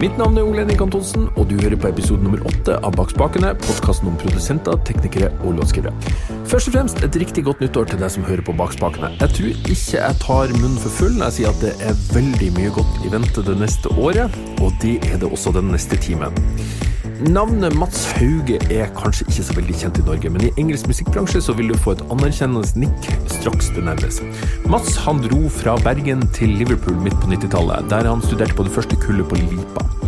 Mitt navn er Ole Henrik Antonsen, og du hører på episode nummer åtte av Bak spakene, podkasten om produsenter, teknikere og låtskrivere. Først og fremst et riktig godt nyttår til deg som hører på Bak spakene. Jeg tror ikke jeg tar munnen for full når jeg sier at det er veldig mye godt i vente det neste året, og det er det også den neste timen. Navnet Mats Hauge er kanskje ikke så veldig kjent i Norge, men i engelsk musikkbransje så vil du få et anerkjennende nikk straks det nærmes. Mats han dro fra Bergen til Liverpool midt på 90-tallet, der han studerte på det første kullet på Lipa.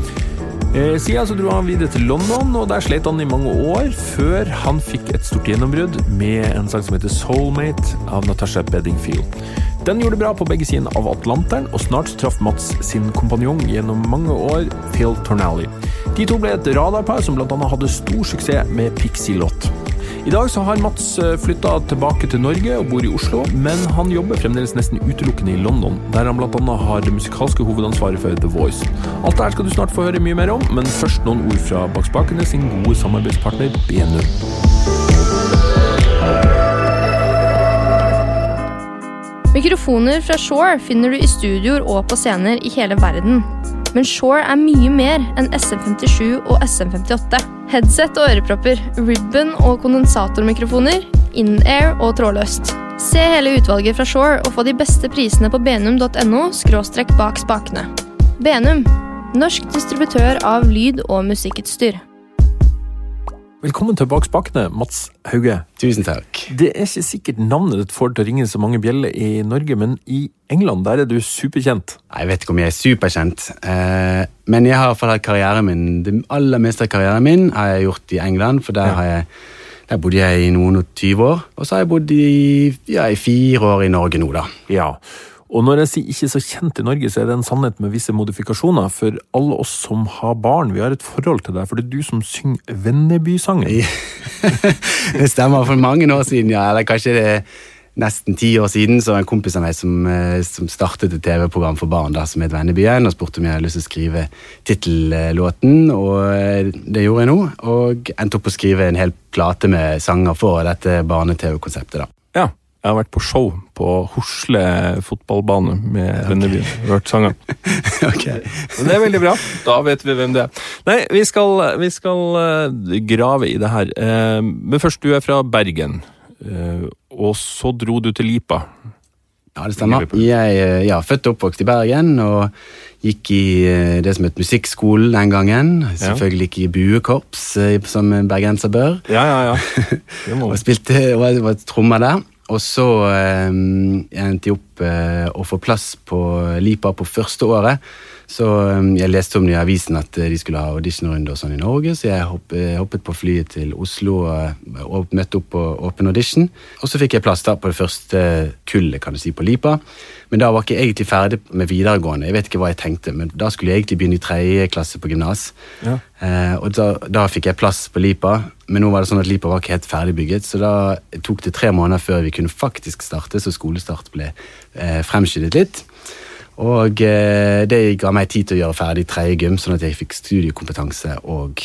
Eh, siden så dro han videre til London, og der slet han i mange år, før han fikk et stort gjennombrudd med en sang som heter Soulmate av Natasha Beddingfield. Den gjorde det bra på begge sider av Atlanteren, og snart traff Mats sin kompanjong gjennom mange år, Phil Tornally. De to ble et radarpar som bl.a. hadde stor suksess med Pixie Lott. I dag så har Mats eh, flytta tilbake til Norge og bor i Oslo, men han jobber fremdeles nesten utelukkende i London, der han bl.a. har det musikalske hovedansvaret for The Voice. Alt dette skal du snart få høre mye mer om, men først noen ord fra Bak spakene sin gode samarbeidspartner BNU. Mikrofoner fra Shore finner du i studioer og på scener i hele verden. Men Shore er mye mer enn SM57 og SM58. Headset og ørepropper, ribbon og kondensatormikrofoner, in-air og trådløst. Se hele utvalget fra Shore og få de beste prisene på benum.no bak spakene. Benum, norsk distributør av lyd- og musikkutstyr. Velkommen til Bak spakene, Mats Hauge. Tusen takk. Det er ikke sikkert navnet ditt får til å ringe så mange bjeller i Norge, men i England der er du superkjent. Jeg vet ikke om jeg er superkjent, eh, men jeg har i hvert fall hatt karrieren min. Det aller meste av karrieren min har jeg gjort i England, for der, har jeg, der bodde jeg i noen og tyve år. Og så har jeg bodd i, ja, i fire år i Norge nå, da. Ja, og når jeg sier ikke så kjent i Norge, så er det en sannhet med visse modifikasjoner. For alle oss som har barn, vi har et forhold til deg, for det er du som synger Vennebysangen. det stemmer for mange år siden, ja. Eller kanskje det er nesten ti år siden, så en kompis av meg som, eh, som startet et TV-program for barn da, som het Vennebyen, og spurte om jeg hadde lyst til å skrive tittellåten, og eh, det gjorde jeg nå. Og endte opp å skrive en hel plate med sanger for dette barne-TV-konseptet. da. Jeg har vært på show på Hosle fotballbane med Vennebyen. Hørt sangene. ok. Men det er veldig bra. Da vet vi hvem det er. Nei, vi skal, vi skal eh, grave i det her. Eh, Men først, du er fra Bergen. Eh, Og så dro du til Lipa. Ja, det stemmer. Jeg er ja, født og oppvokst i Bergen og gikk i det som het musikkskolen den gangen. Selvfølgelig ikke i buekorps, som en bergenser bør. Ja, ja, ja. Og spilte og var trommer der. Og så eh, endte jeg opp eh, å få plass på Lipa på første året. Så eh, jeg leste om det i avisen at eh, de skulle ha auditionrunde og sånn i Norge, så jeg eh, hoppet på flyet til Oslo og, og møtte opp på åpen audition. Og så fikk jeg plass da på det første kullet, kan du si, på Lipa. Men da var ikke egentlig ferdig med videregående. Jeg vet ikke hva jeg tenkte, men da skulle jeg egentlig begynne i tredje klasse på gymnas. Ja. Eh, og da, da fikk jeg plass på Lipa, men nå var det sånn at Lipa var ikke helt ferdigbygget, så da tok det tre måneder før vi kunne faktisk starte, så skolestart ble eh, fremskyndet litt. Og eh, det ga meg tid til å gjøre ferdig tredje gym, sånn at jeg fikk studiekompetanse og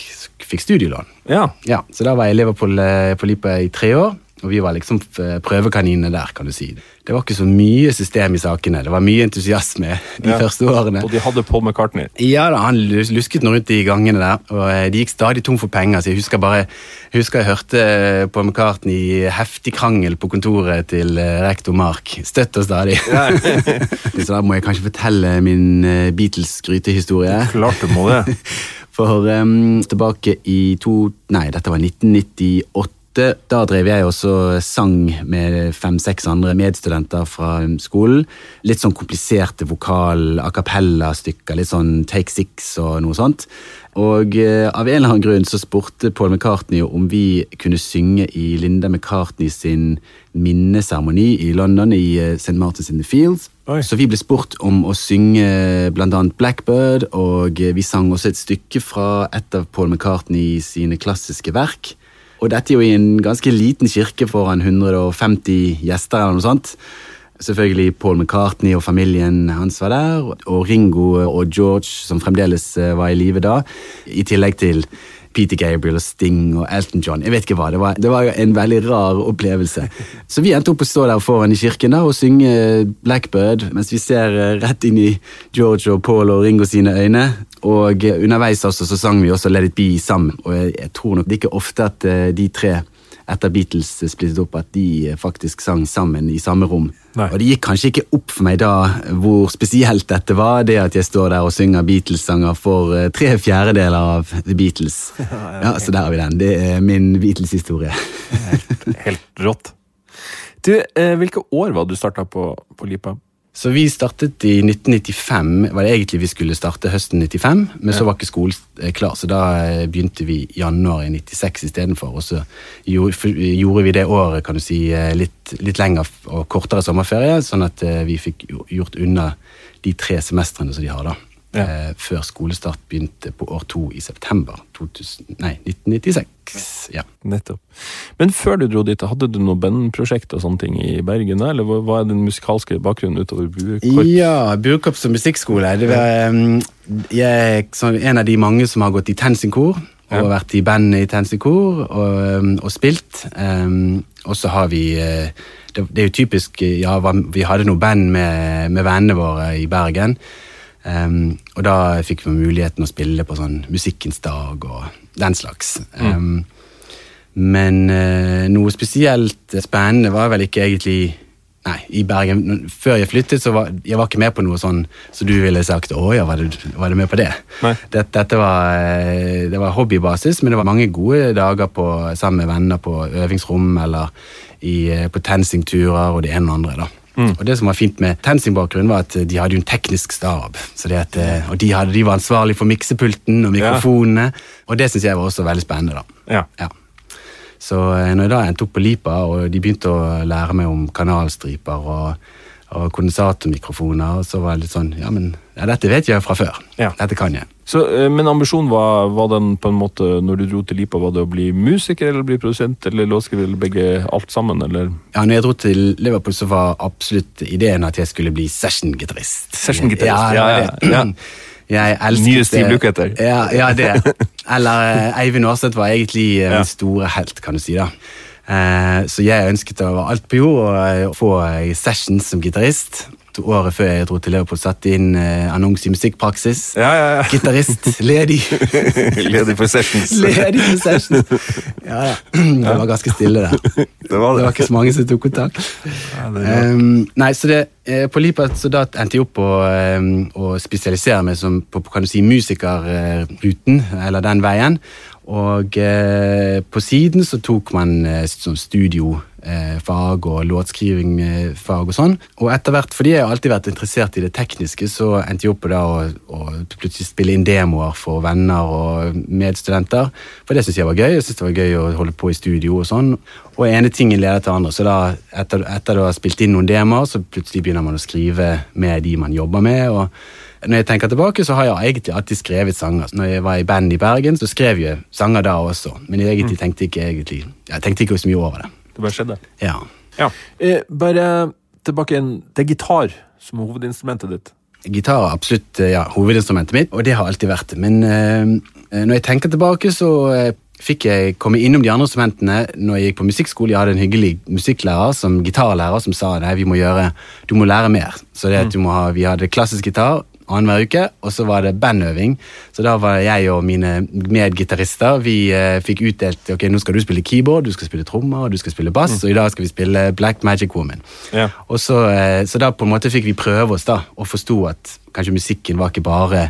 fikk studielån. Ja. Ja, Så da var jeg i Liverpool på Lipa i tre år, og vi var liksom eh, prøvekaninene der, kan du si. Det var ikke så mye system i sakene, det var mye entusiasme de Ja. første årene. Og de hadde Paul McCartney. Ja da, han lusket nå rundt i gangene der, og eh, de gikk stadig tom for penger. Så jeg husker bare, jeg husker jeg hørte Paul på McCartney i heftig krangel på kontoret til eh, rektor Mark. Støtt og stadig. så da må jeg kanskje fortelle min eh, Beatles-skrytehistorie. Klart du må det. For um, tilbake i to... Nei, dette var 1998. Da drev jeg også sang med fem-seks andre medstudenter fra skolen. Litt sånn kompliserte vokal, a cappella-stykker, litt sånn Take Six og noe sånt. Og eh, av en eller annen grunn så spurte Paul McCartney om vi kunne synge i Linda McCartney sin minneseremoni i London, i eh, St. Martins in the Fields. Oi. Så vi ble spurt om å synge blant annet Blackbird, og vi sang også et stykke fra et av Paul McCartney sine klassiske verk. Og dette er jo i en ganske liten kirke foran 150 gjester eller noe sånt. Selvfølgelig Paul McCartney og familien hans var der, og Ringo og George, som fremdeles eh, var i live da, i tillegg til Peter Gabriel og Sting og Elton John. Jeg vet ikke hva, Det var, det var en veldig rar opplevelse. Så vi endte opp å stå der foran i kirken da, og synge Blackbird, mens vi ser eh, rett inn i George og Paul og Ringo sine øyne. Og eh, underveis også, så sang vi også Let It Be sammen. Og jeg, jeg tror nok det ikke ofte at eh, de tre etter Beatles splittet opp, at de faktisk sang sammen i samme rom. Nei. Og det gikk kanskje ikke opp for meg da hvor spesielt dette var, det at jeg står der og synger Beatles-sanger for eh, tre fjerdedeler av The Beatles. Ja, Så der har vi den. Det er min Beatles-historie. Helt rått. Du, eh, hvilke år var det du starta på, på Lipa? Så vi startet i 1995. var det egentlig Vi skulle starte høsten 95, men så var ikke skolen eh, klar, så da eh, begynte vi januar i 96 istedenfor. Og så gjorde, vi det året kan du si, eh, litt, litt lenger og kortere sommerferie, sånn at vi fikk gjort unna de tre semestrene som de har, da. Ja. Eh, før skolestart begynte på år to i september 2000, nei, 1996. Ja. Nettopp. Men før du dro dit, hadde du noe bandprosjekt og sånne ting i Bergen? Eller hva er den musikalske bakgrunnen utover buekorps? Ja, Buekorps og musikkskole. Det var, um, jeg en av de mange som har gått i TenSing-kor. Og Ja. vært i band i TenSing-kor og, og spilt. Um, og så har vi eh, det, det er jo typisk ja, Vi hadde noe band med, med vennene våre i Bergen. Um, og da fikk vi muligheten å spille på sånn Musikkens dag og den slags. Um, men uh, noe spesielt spennende var vel ikke egentlig Nei, i Bergen. Før jeg flyttet, så var jeg var ikke med på noe sånn så du ville sagt å ja, var du, var du med på det? Nei. Dette, dette var, eh, det var hobbybasis, men det var mange gode dager på, sammen med venner på øvingsrom eller i, eh, på TenSing-turer og det ene og andre. da. Og det som var fint med TenSing-bakgrunnen, var at de hadde jo en teknisk stab. Så det at, eh, og de, hadde, de var ansvarlig for miksepulten og mikrofonene, og det syns jeg var også veldig spennende. da. Ja. Ja. Så eh, når jeg da endte opp på Lipa, og de begynte å lære meg om kanalstriper og, og kondensatormikrofoner, så var jeg litt sånn Ja, men ja, dette vet jeg fra før. Ja. Dette kan jeg. Så, eh, men ambisjonen var, var den på en måte, når du dro til Lipa, var det å bli musiker eller bli produsent eller låtskriver eller begge alt sammen, eller? Ja, når jeg dro til Liverpool, så var absolutt ideen at jeg skulle bli session-gitarist. Session-gitarist, ja, ja, ja. Jeg elsket Nye Steve Lukather. Ja, ja, det. Eller eh, Eivind Aarseth var egentlig eh, min store helt, kan du si. da. Eh, Så jeg ønsket å være alt på jord eh, få eh, sessions som gitarist. Året før jeg dro til Liverpool, satte inn eh, annonse i musikkpraksis. Ja, ja, ja. Gitarist, ledig. Ledig for sessions. ledig for sessions. Ja, ja. Det var ganske stille der. Det var Det det. var ikke så mange som tok kontakt. Ja, Um, nei, så det, På Lipat så da endte jeg opp på um, å spesialisere meg som, på, på kan du si, musikerruten, eller den veien. Og eh, på siden så tok man eh, studiofag og låtskrivingfag og sånn. Og etter hvert, fordi jeg har alltid vært interessert i det tekniske, så endte jeg opp på å plutselig spille inn demoer for venner og medstudenter. For det syntes jeg var gøy. Jeg synes det var gøy å holde på i studio og sånn. Og ene tingen leder til andre. Så da, etter, etter å ha spilt inn noen demoer, så plutselig begynner man å skrive med de man jobber med. og når jeg tenker tilbake, så har jeg egentlig alltid skrevet sanger. Når jeg var i band i Bergen, så skrev jeg sanger da også. Men jeg egentlig tenkte ikke egentlig, jeg tenkte ikke så mye over det. Det bare skjedde. Ja. Ja. Eh, bare tilbake igjen. Det er gitar som er hovedinstrumentet ditt. Gitar er absolutt eh, ja, hovedinstrumentet mitt, og det har alltid vært det. Men eh, når jeg tenker tilbake, så eh, fikk jeg komme innom de andre instrumentene når jeg gikk på musikkskole. Jeg hadde en hyggelig musikklærer som gitarlærer som sa nei, vi må gjøre, du må lære mer. Så det at du må ha, Vi hadde klassisk gitar annenhver uke, og så var det bandøving. Så da var jeg og mine medgitarister Vi eh, fikk utdelt ok, nå skal du spille keyboard, du skal spille trommer og du skal spille bass, og i dag skal vi spille Black Magic Woman. Ja. Og så, eh, så da på en måte fikk vi prøve oss da, og forsto at kanskje musikken var ikke bare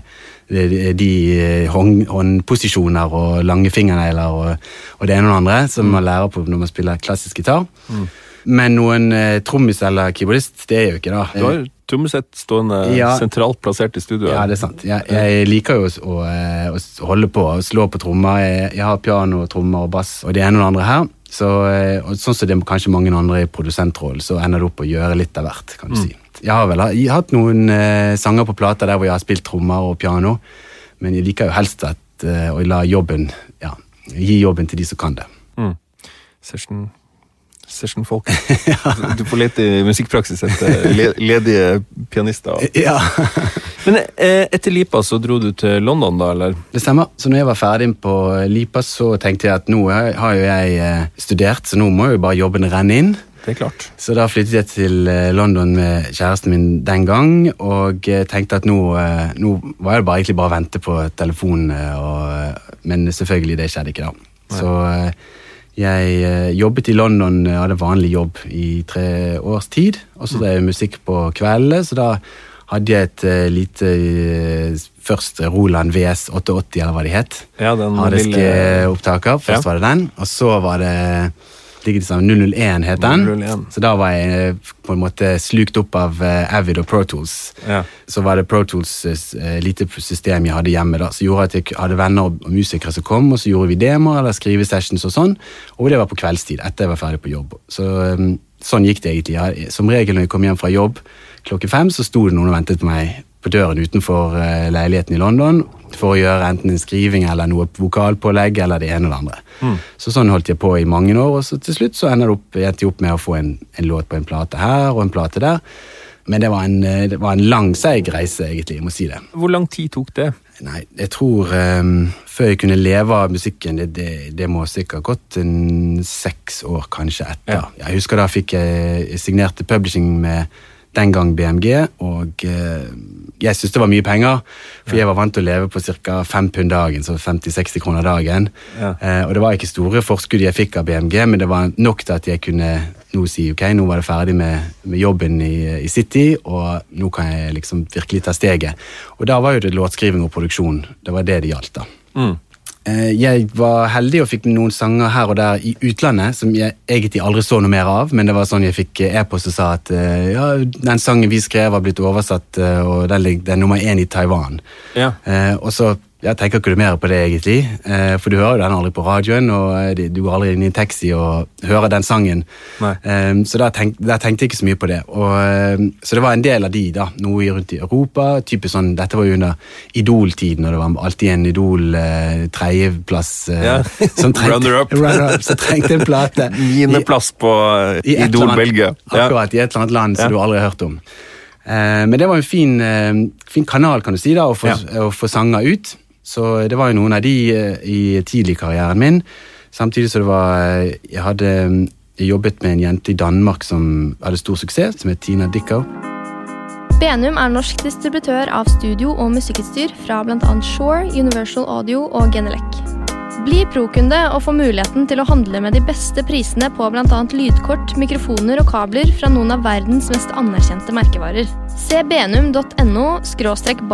de, de eh, håndposisjoner og lange fingernegler og, og det ene og det andre som man lærer på når man spiller klassisk gitar. Men noen eh, trommis eller keyboardist, det er jo ikke da. Du har trommesett stående Ja. sentralt plassert i studioet. Ja, det er sant. Jeg, jeg liker jo å, å, å holde på og slå på trommer. Jeg, jeg har piano, trommer og bass og det ene og det andre her. Så, eh, og sånn som det er kanskje mange andre i produsentrollen, så ender det opp å gjøre litt av hvert. kan du si. Jeg har vel jeg har hatt noen eh, sanger på plater der hvor jeg har spilt trommer og piano, men jeg liker jo helst at, eh, å la jobben ja, gi jobben til de som kan det. Mm. Session, session-folk. Du får lete i musikkpraksis etter ledige pianister. Ja. Men eh, etter Lipa så dro du til London, da, eller? Det stemmer. Så når jeg var ferdig på Lipa, så tenkte jeg at nå har jo jeg eh, studert, så nå må jo bare jobben renne inn. Det er klart. Så da flyttet jeg til eh, London med kjæresten min den gang, og tenkte at nå, nå var det bare, egentlig bare å vente på telefonen, og, men selvfølgelig, det skjedde ikke da. Nei. Så jeg jobbet i London, hadde vanlig jobb i tre års tid, og så drev jeg musikk på kveldene, så da hadde jeg et uh, lite Først Roland VS 880, eller hva det het. Ja, den Hardiske lille... opptaker. Først ja. var det den, og så var det sammen, 001 het den. 001. Så da var jeg eh, på en måte slukt opp av uh, Avid og Pro Tools. Ja. Så var det Pro Tools uh, lite system jeg hadde hjemme, da, som gjorde at jeg hadde venner og musikere som kom, og så gjorde vi demoer eller skrivesessions og sånn. Og det var på kveldstid, etter jeg var ferdig på jobb. Så sånn gikk det egentlig. Som regel når jeg kom hjem fra jobb, klokken fem så sto det noen og ventet på meg på døren utenfor uh, leiligheten i London for å gjøre enten en skriving eller noe vokalpålegg eller det ene eller andre. Mm. Så sånn holdt jeg på i mange år, og så til slutt så det opp, endte jeg opp med å få en, en, låt på en plate her og en plate der. Men det var en, eh, det var en lang, seig reise, egentlig. jeg må si det. Hvor lang tid tok det? Nei, jeg tror um, Før jeg kunne leve av musikken, det, det, det må sikkert gått en seks år kanskje etter. Ja. Jeg husker da fikk jeg signerte publishing med den gang BMG, og eh, jeg syntes det var mye penger. For jeg var vant til å leve på ca. 5 pund dagen, så 50-60 kroner dagen. Ja. Eh, og det var ikke store forskudd jeg fikk av BMG, men det var nok til at jeg kunne nå si ok, nå var det ferdig med, med jobben i, i, City, og nå kan jeg liksom virkelig ta steget. Og da var jo det låtskriving og produksjon. Det var det det gjaldt, da. Mm. Eh, jeg var heldig og fikk noen sanger her og der i utlandet som jeg egentlig aldri så noe mer av, men det var sånn jeg fikk e-post og sa at eh, ja, den sangen vi skrev, har blitt oversatt, eh, og den, er nummer én i Taiwan. Ja. Og så jeg tenker ikke mer på det, egentlig. Eh, for du hører den aldri på radioen, og eh, du går aldri inn i en taxi og hører den sangen. Eh, så der, tenk, der, tenkte jeg ikke så mye på det. Og, så det var en del av de, da. Noe rundt i Europa. typisk sånn, Dette var jo under Idol-tiden, og det var alltid en Idol-tredjeplass ja. runner-up. runner up så trengte en plate. Niendeplass på Idol Belgia. Akkurat, i et eller annet land som du aldri har hørt om. Men det var en fin, fin kanal kan du si da, å få, ja. å få sanger ut. Så det var jo noen av de i tidlig karrieren min. Samtidig så det var eh, Jeg hadde eh, jobbet med en jente i Danmark som hadde stor suksess, som het Tina Dickow. Benum er norsk distributør av studio- og musikkutstyr fra bl.a. Shore, Universal Audio og Genelec. Bli pro-kunde og få muligheten til å handle med de beste prisene på bl.a. lydkort, mikrofoner og kabler fra noen av verdens mest anerkjente merkevarer. Se benum.no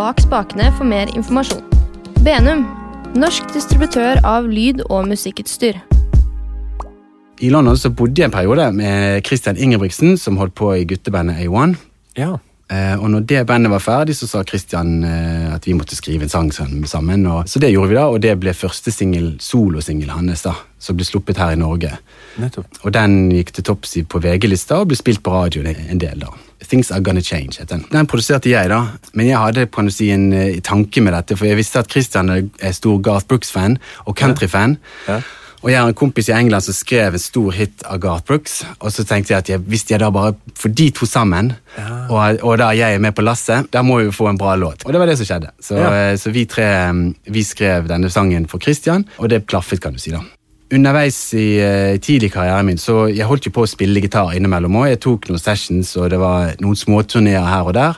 bak spakene for mer informasjon. Benum, norsk distributør av lyd- og musikkutstyr. I London så bodde jeg en periode med Christian Ingebrigtsen, som holdt på i guttebandet A1. Ja. Eh, og når det bandet var ferdig, så sa Christian eh, at vi måtte skrive en sang sammen. Og, så det gjorde vi da, og det ble første solosingel hans, da, som ble sluppet her i Norge. Nettopp. Og den gikk til topps på VG-lista og ble spilt på radioen en del. da. Things Are Gonna Change. heter Den Den produserte jeg, da. Men jeg hadde på si, en uh, tanke med dette, for jeg visste at Christian er stor Garth Brooks-fan og country-fan. Ja. Ja. Og jeg har en kompis i England som skrev en stor hit av Garth Brooks. Og så tenkte jeg at jeg, hvis jeg da bare får de to sammen, ja. og, og, da jeg er med på lasset, da må vi få en bra låt. Og det var det som skjedde. Så, uh, så vi tre um, vi skrev denne sangen for Christian, og det klaffet, kan du si. da underveis i uh, tidlig karrieren min så jeg holdt jo på å spille gitar innimellom òg. Jeg tok noen sessions, og det var noen småturneer her og der.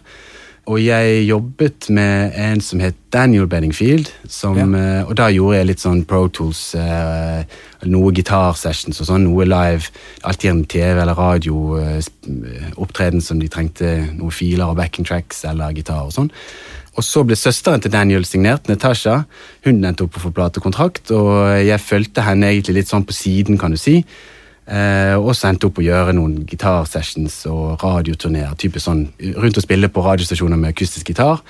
Og jeg jobbet med en som het Daniel Benningfield, Som, ja. uh, og da gjorde jeg litt sånn Pro Tools, uh, noe gitarsessions og sånn, noe live. Alltid en TV- eller radio-opptreden som de trengte noen filer og backing tracks eller gitar og sånn. Og så ble søsteren til Daniel signert, Natasha. Hun endte opp å få platekontrakt, og jeg fulgte henne egentlig litt sånn på siden, kan du si. Eh, og så endte opp å gjøre noen gitarsessions og radioturneer. typisk sånn, rundt å spille på radiostasjoner med akustisk gitar.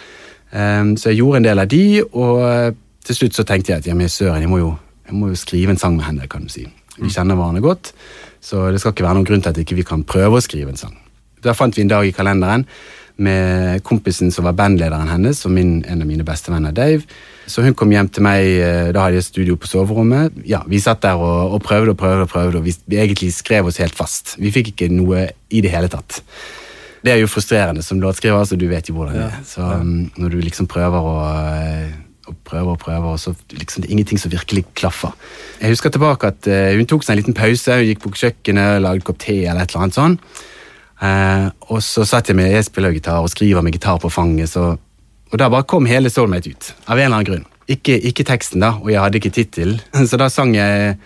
Eh, så jeg gjorde en del av de, og eh, til slutt så tenkte jeg at ja, men søren, jeg må, jo, jeg må jo skrive en sang med henne. kan du si. Vi kjenner hverandre godt, så det skal ikke være noen grunn til at ikke vi ikke kan prøve å skrive en sang. Da fant vi en dag i kalenderen med kompisen som var bandlederen hennes, og min, en av mine bestevenner, Dave. Så hun kom hjem til meg, eh, da hadde jeg studio på soverommet. Ja, Vi satt der og, og prøvde og prøvde, og prøvde, og vi, vi, egentlig skrev oss helt fast. Vi fikk ikke noe i det hele tatt. Det er jo frustrerende som låtskriver, altså du vet jo hvordan det er. Så um, når du liksom prøver å eh, og prøver og prøver, og så liksom det er ingenting som virkelig klaffer. Jeg husker tilbake at uh, hun tok seg en liten pause, hun gikk på kjøkkenet, lagde kopp te eller et eller annet sånn. Eh, og så satt jeg med, jeg spiller gitar og skriver med gitar på fanget, så, og da bare kom hele Soulmate ut. Av en eller annen grunn. Ikke, ikke teksten, da, og jeg hadde ikke tittel, så da sang jeg,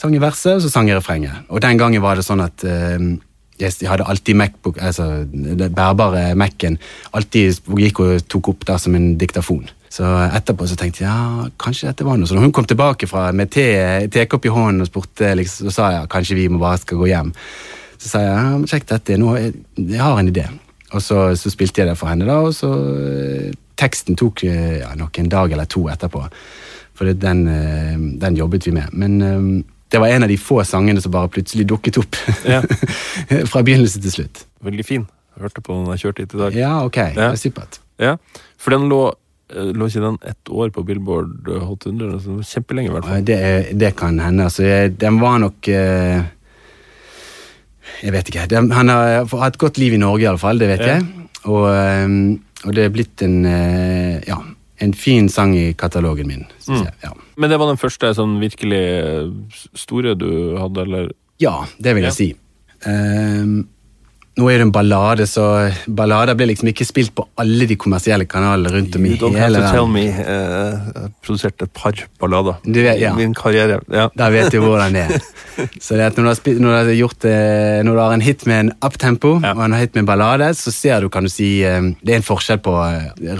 sang jeg verset, og så sang jeg refrenget. Og den gangen var det sånn at eh, jeg hadde alltid Macbook, altså den bærbare Mac-en, alltid gikk og tok opp der som en diktafon. Så etterpå så tenkte jeg ja, kanskje dette var noe. Så når hun kom tilbake fra, med te, tekopp i hånden og spurte, liksom, så sa jeg kanskje vi må bare skal gå hjem. Så sa jeg ja, sjekk dette, nå, jeg, jeg har en idé. Og så, så spilte jeg det for henne, da, og så eh, Teksten tok eh, ja, nok en dag eller to etterpå, for den, eh, den jobbet vi med. Men det var en av de få sangene som bare plutselig dukket opp. Ja. fra begynnelse til slutt. Veldig fin. Jeg hørte på den jeg kjørte hit i dag. Ja, ok. Ja. er Supert. Ja, for den lå Lå ikke den ett år på Billboard Hot 100? Altså, kjempelenge, i hvert fall. Det, det kan hende. Altså, den var nok eh, Jeg vet ikke. De, han har hatt et godt liv i Norge, iallfall. Det vet Ja. jeg. Og, eh, og det er blitt en eh, Ja, en fin sang i katalogen min, syns Mm. jeg. Ja. Men det var den første sånn virkelig eh, store du hadde, eller? ja, det vil jeg Ja. si. Ehm, nå er det en ballade, så ballader blir liksom ikke spilt på alle de kommersielle kanalene rundt om i hele verden. You don't have to tell me. eh, Jeg har produsert et par ballader Du vet, ja. i min karriere. Ja. Da vet du hvordan det er. Så det at når du har, når du har, gjort, eh, når du har en hit med en uptempo Ja. og en hit med en ballade, så ser du, kan du si, eh, det er en forskjell på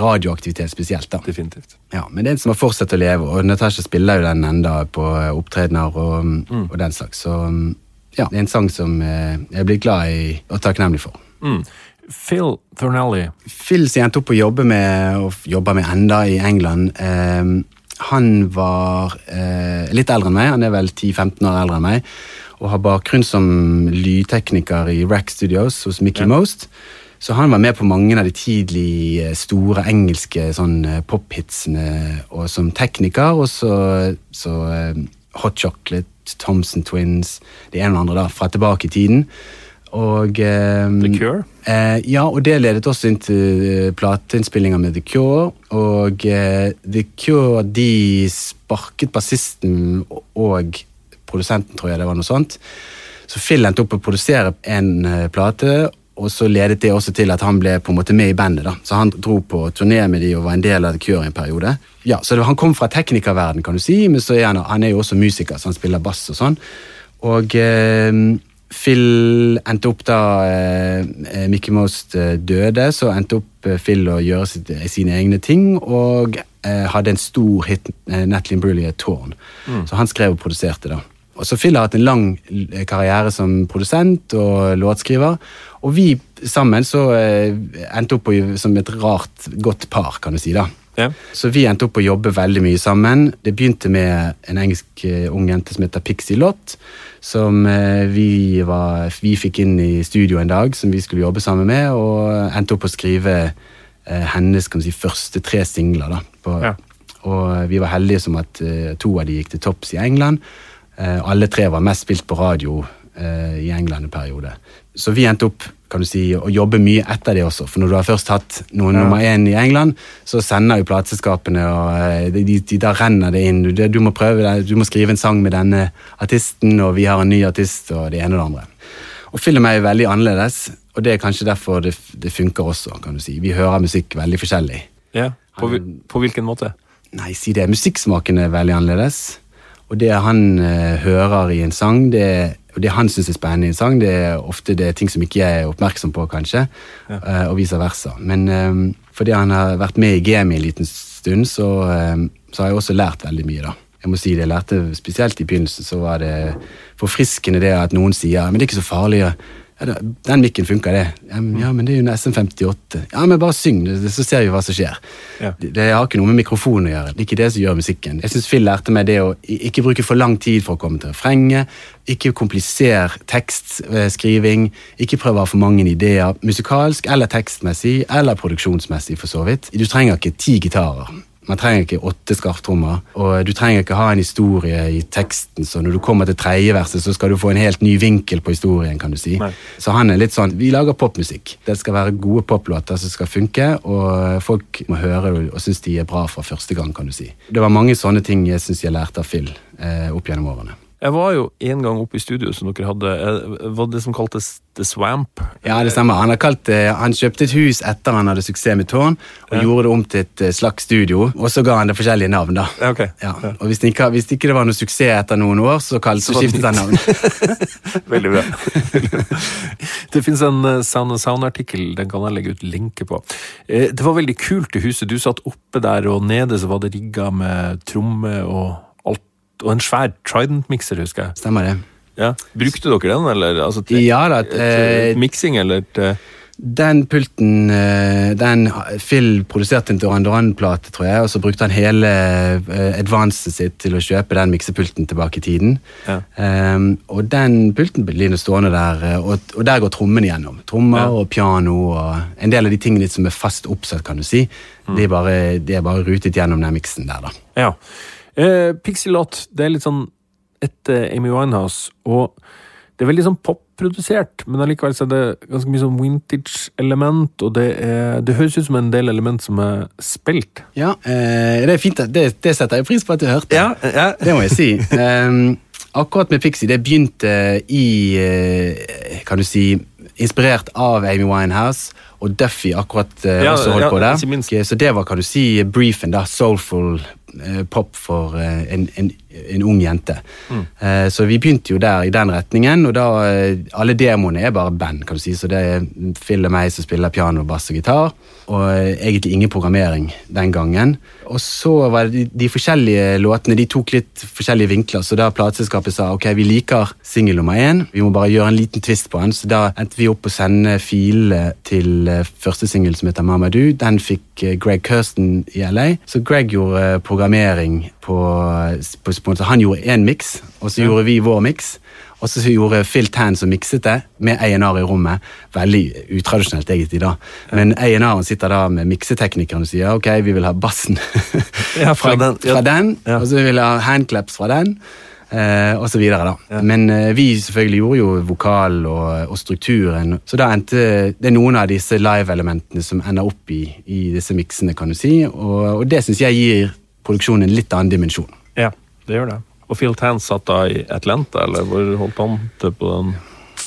radioaktivitet spesielt. da. Definitivt. Ja, Men det er en som har fortsatt å leve, og Natasha spiller jo den enda på opptredener og, Mm. og den slags. Så mm, ja, det er en sang som eh, jeg blir glad i og takknemlig for. Mm. Phil Thornelly. Phil som jeg endte opp å jobbe med, og jobber med enda i England, eh, han var eh, litt eldre enn meg, han er vel 10-15 år eldre enn meg, og har bakgrunn som lydtekniker i Rack Studios hos Mickey yeah. Most. Så han var med på mange av de tidlig eh, store engelske sånn, eh, pophitsene og som tekniker, og så, så Hot Chocolate, Thompson Twins, det ene og andre da, fra tilbake i tiden. Og eh, The Cure. Eh, ja, og det ledet også inn til eh, plateinnspillinger med The Cure. Og eh, The Cure de sparket bassisten og, og produsenten, tror jeg det var noe sånt. Så Phil endte opp å produsere en eh, plate, og så ledet det også til at han ble på en måte med i bandet. da. Så han dro på turné med de og var en del av The Cure i en periode. Ja, Så det, han kom fra teknikerverden, kan du si, men så er han, han er jo også musiker, så han spiller bass og sånn. Og eh, Phil endte opp da eh, Mickey Most eh, døde, så endte opp eh, Phil å gjøre sitt, eh, sine egne ting, og eh, hadde en stor hit, eh, Natalie Imbruglia, Tårn. Så han skrev og produserte da. Og så Phil har hatt en lang karriere som produsent og låtskriver, og vi sammen så eh, endte opp som et rart, godt par, kan du si da. Ja. Så vi endte opp å jobbe veldig mye sammen. Det begynte med en engelsk eh, ung jente som heter Pixie Lott, som eh, vi, var, vi fikk inn i studio en dag, som vi skulle jobbe sammen med, og endte opp å skrive hennes kan si, første tre singler. da. På, Ja. Og vi var heldige som at to av de gikk til topps i England. Eh, alle tre var mest spilt på radio eh, i England en periode. Så vi endte opp kan du si, å jobbe mye etter det også. For når du har først hatt noen Ja. nummer én i England, så sender jo plateselskapene, og eh, de, de, de, da renner det inn. Du, du må prøve det, du må skrive en sang med denne artisten, og vi har en ny artist, og det ene og det andre. Og film er jo veldig annerledes, og det er kanskje derfor det, det funker også. kan du si. Vi hører musikk veldig forskjellig. Ja. På, på hvilken måte? Nei, si det. Musikksmaken er veldig annerledes. Og det han eh, hører i en sang, det, og det han syns er spennende i en sang, det er ofte det er ting som ikke jeg er oppmerksom på, kanskje. eh, og vice versa. Men eh, fordi han har vært med i gamet en liten stund, så, eh, så har jeg også lært veldig mye, da. Jeg må si det, jeg lærte Spesielt i begynnelsen så var det forfriskende det at noen sier men det er ikke så farlig. ja, da- Den mikken funker, det. Ja, men- Ja, men det er jo en SM58. Ja, men bare syng, så ser vi hva som skjer. Ja. Det, det har ikke noe med mikrofonen å gjøre. Det er ikke det som gjør musikken. Jeg syns Phil lærte meg det å ikke bruke for lang tid for å komme til refrenget. Ikke komplisere tekstskriving. Ikke prøve å ha for mange ideer musikalsk eller tekstmessig eller produksjonsmessig, for så vidt. Du trenger ikke ti gitarer. Man trenger ikke åtte skarptrommer. Og du trenger ikke ha en historie i teksten, så når du kommer til tredje verset, så skal du få en helt ny vinkel på historien, kan du si. Nei. Så han er litt sånn Vi lager popmusikk. Det skal være gode poplåter som skal funke, og folk må høre det og synes de er bra fra første gang, kan du si. Det var mange sånne ting jeg syns jeg lærte av Phil eh, opp gjennom årene. Jeg var jo en gang oppe i studio som dere hadde eh, Var det som kaltes The Swamp? Ja, det stemmer. Han, kalt, eh, han kjøpte et hus etter han hadde suksess med Tårn, og Ja. gjorde det om til et eh, slags studio. Og så ga han det forskjellige navn, da. Ja. Ja. Og hvis det, ikke, hvis ikke det var noe suksess etter noen år, så, kall, så skiftet han navn. Veldig bra. det finnes en Sound and Sound-artikkel, den kan jeg legge ut linke på. Det var veldig kult i huset. Du satt oppe der, og nede så var det rigga med tromme og. Og en svær Trident-mikser, husker jeg. Stemmer det. Ja. Brukte dere den, eller? Altså, til, Ja da. til Eh, miksing, eller til den pulten eh, den Phil produserte en Duran Duran-plate, tror jeg, og så brukte han hele eh, sitt til å kjøpe den miksepulten tilbake i tiden. Ja. Um, og den pulten blir stående der, eh, og, og der går trommene gjennom. Trommer Ja. og piano og en del av de tingene som er fast oppsatt, kan du si. Mm. De, er bare, de er bare rutet gjennom den miksen der, da. Ja. Eh, Pixie-låt, det er litt sånn etter Amy Winehouse, og det er veldig sånn popprodusert, men allikevel så er det ganske mye sånn vintage-element, og det, er, det høres ut som en del element som er spilt. Ja, eh, det er fint. Det, det setter jeg pris på at du hørte. ja. Det må jeg si. Um, akkurat med Pixie, det begynte i eh, Kan du si Inspirert av Amy Winehouse, og Duffy akkurat eh, Ja, også holdt ja, på der. Så det var, kan du si, briefen, da. Soulful eh, pop for eh, en, en, en ung jente. Mm. Eh, så vi begynte jo der i den retningen, og da eh, Alle demoene er bare band, kan du si, så det er Phil og meg som spiller piano, bass og gitar, og eh, egentlig ingen programmering den gangen. Og så var det de, de forskjellige låtene, de tok litt forskjellige vinkler, så da plateselskapet sa ok, vi liker singel nummer én, vi må bare gjøre en liten twist på den, så da endte vi opp på å sende filene til eh, første singel som heter Mamadou. Den fikk Greg Kirsten i LA, så Greg gjorde programmering på, på, på Han gjorde én miks, og så gjorde vi vår miks. Og så gjorde Phil Tan som mikset det, med A&R i rommet. Veldig utradisjonelt, egentlig, da. Men A&R-en sitter da med mikseteknikeren og sier ok, vi vil ha bassen Ja, fra den, ja. fra den Ja. og så vil vi ha handclaps fra den. Eh, og så videre, da. Men eh, vi selvfølgelig gjorde jo vokal og, og strukturen. Så da endte det er noen av disse live-elementene som ender opp i, i disse miksene, kan du si. Og, og det syns jeg gir produksjonen en litt annen dimensjon. ja, det gjør det. Og Phil Tan satt da i Atlanta, eller hvor holdt han til på den?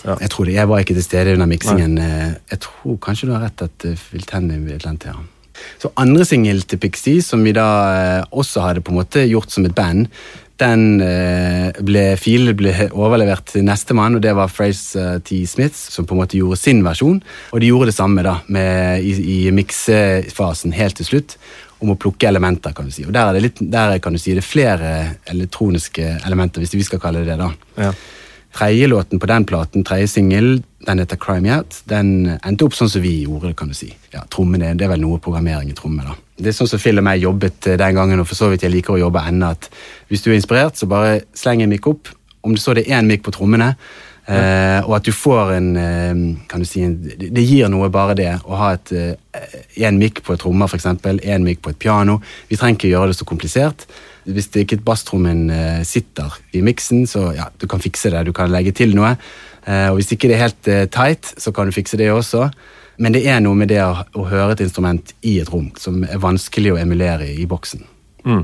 Ja. Jeg tror det, jeg var ikke til stede under miksingen. Eh, Jeg tror kanskje du har rett at uh, Phil Tanny vil lente her. Så andre singel til Pixie, som vi da eh, også hadde på en måte gjort som et band, den eh, ble filen ble overlevert til nestemann, og det var Fraser T. Smith, som på en måte gjorde sin versjon. Og de gjorde det samme da, med, i, i miksefasen helt til slutt, om å plukke elementer, kan du si. Og der er det, litt, der kan du si, det er flere elektroniske elementer, hvis vi skal kalle det det. da. Ja. Tredje låten på den platen, tredje singel, den heter Cry Me Out. Den endte opp sånn som vi gjorde det, kan du si. Ja, trommene, Det er vel noe programmering i trommer, da. Det er sånn som Phil og meg jobbet eh, den gangen, og for så vidt jeg liker å jobbe ennå. at Hvis du er inspirert, så bare sleng en mikk opp. Om det så det er én mikk på trommene, eh, og at du får en eh, kan du si, en, det, gir noe bare det å ha et én mikk på et trommer, f.eks. Én mikk på et piano. Vi trenger ikke gjøre det så komplisert. Hvis det ikke basstrommen eh, sitter i miksen, så ja, du kan fikse det. Du kan legge til noe. Eh, og hvis ikke det er helt eh, tight, så kan du fikse det også. Men det er noe med det å, å høre et instrument i et rom som er vanskelig å emulere i, i boksen. Mm.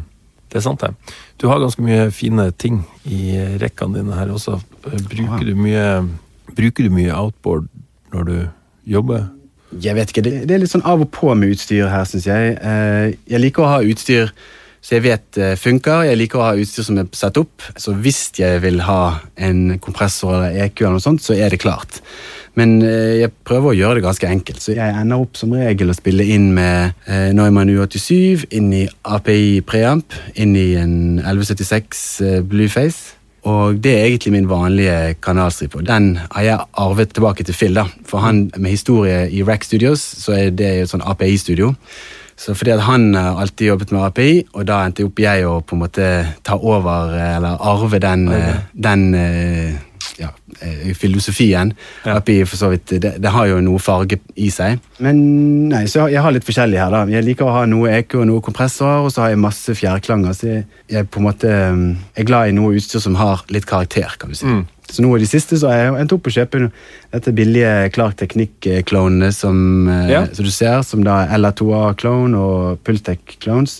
Det er sant, det. Du har ganske mye fine ting i rekkene dine her også. Bruker du mye, bruker du mye outboard når du jobber? Jeg vet ikke, det, det er litt sånn av og på med utstyr her, syns jeg. Eh, jeg liker å ha utstyr så jeg vet eh, funker. Jeg liker å ha utstyr som er satt opp. Så hvis jeg vil ha en kompressor eller EQ, eller noe sånt, så er det klart. Men eh, jeg prøver å gjøre det ganske enkelt, så jeg ender opp som regel å spille inn med eh, Neumann U87, inn i API preamp, inn i en 1176 eh, Blueface. Og det er egentlig min vanlige kanalstripe. Og den har jeg arvet tilbake til Phil. da. For han med historie i Rack Studios, så er det jo sånn API-studio. Så fordi at Han har alltid jobbet med API, og da endte opp jeg å på en måte ta over, eller arve den, okay. den ja, eh, filosofien. Ja. Oppi, for så vidt, det, det har jo noe farge i seg. Men nei, så jeg har litt forskjellig her. da. Jeg liker å ha noe eko og noe kompressor, og så har jeg masse fjærklanger. Så jeg, jeg på en måte um, er glad i noe utstyr som har litt karakter, kan du si. Så nå i det siste så har jeg endt opp å kjøpe dette billige Clark Teknikk-klonene som, eh, Ja. som du ser, som da er LA2A-klone og Pultec-klones.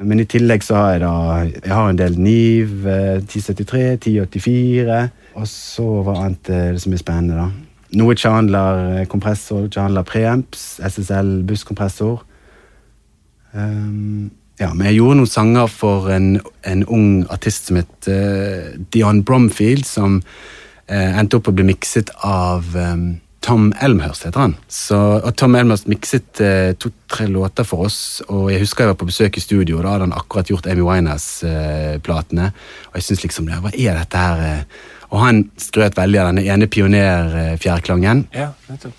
Men i tillegg så har jeg da Jeg har en del Niv, eh, 1073, 1084, og så var annet er det som er spennende, da? Noe Chandler eh, kompressor, Chandler preamps, SSL busskompressor. Um, ja, men jeg gjorde noen sanger for en, en ung artist som het uh, Dion Bromfield, som uh, endte opp å bli mikset av um, Tom Elmhurst, heter han. Så, og Tom Elmhurst mikset eh, to-tre låter for oss, og jeg husker jeg var på besøk i studio, og da hadde han akkurat gjort Amy Winehouse-platene, og jeg syntes liksom, hva er dette her? eh? Og han skrøt veldig av denne ene pioner-fjærklangen. Ja.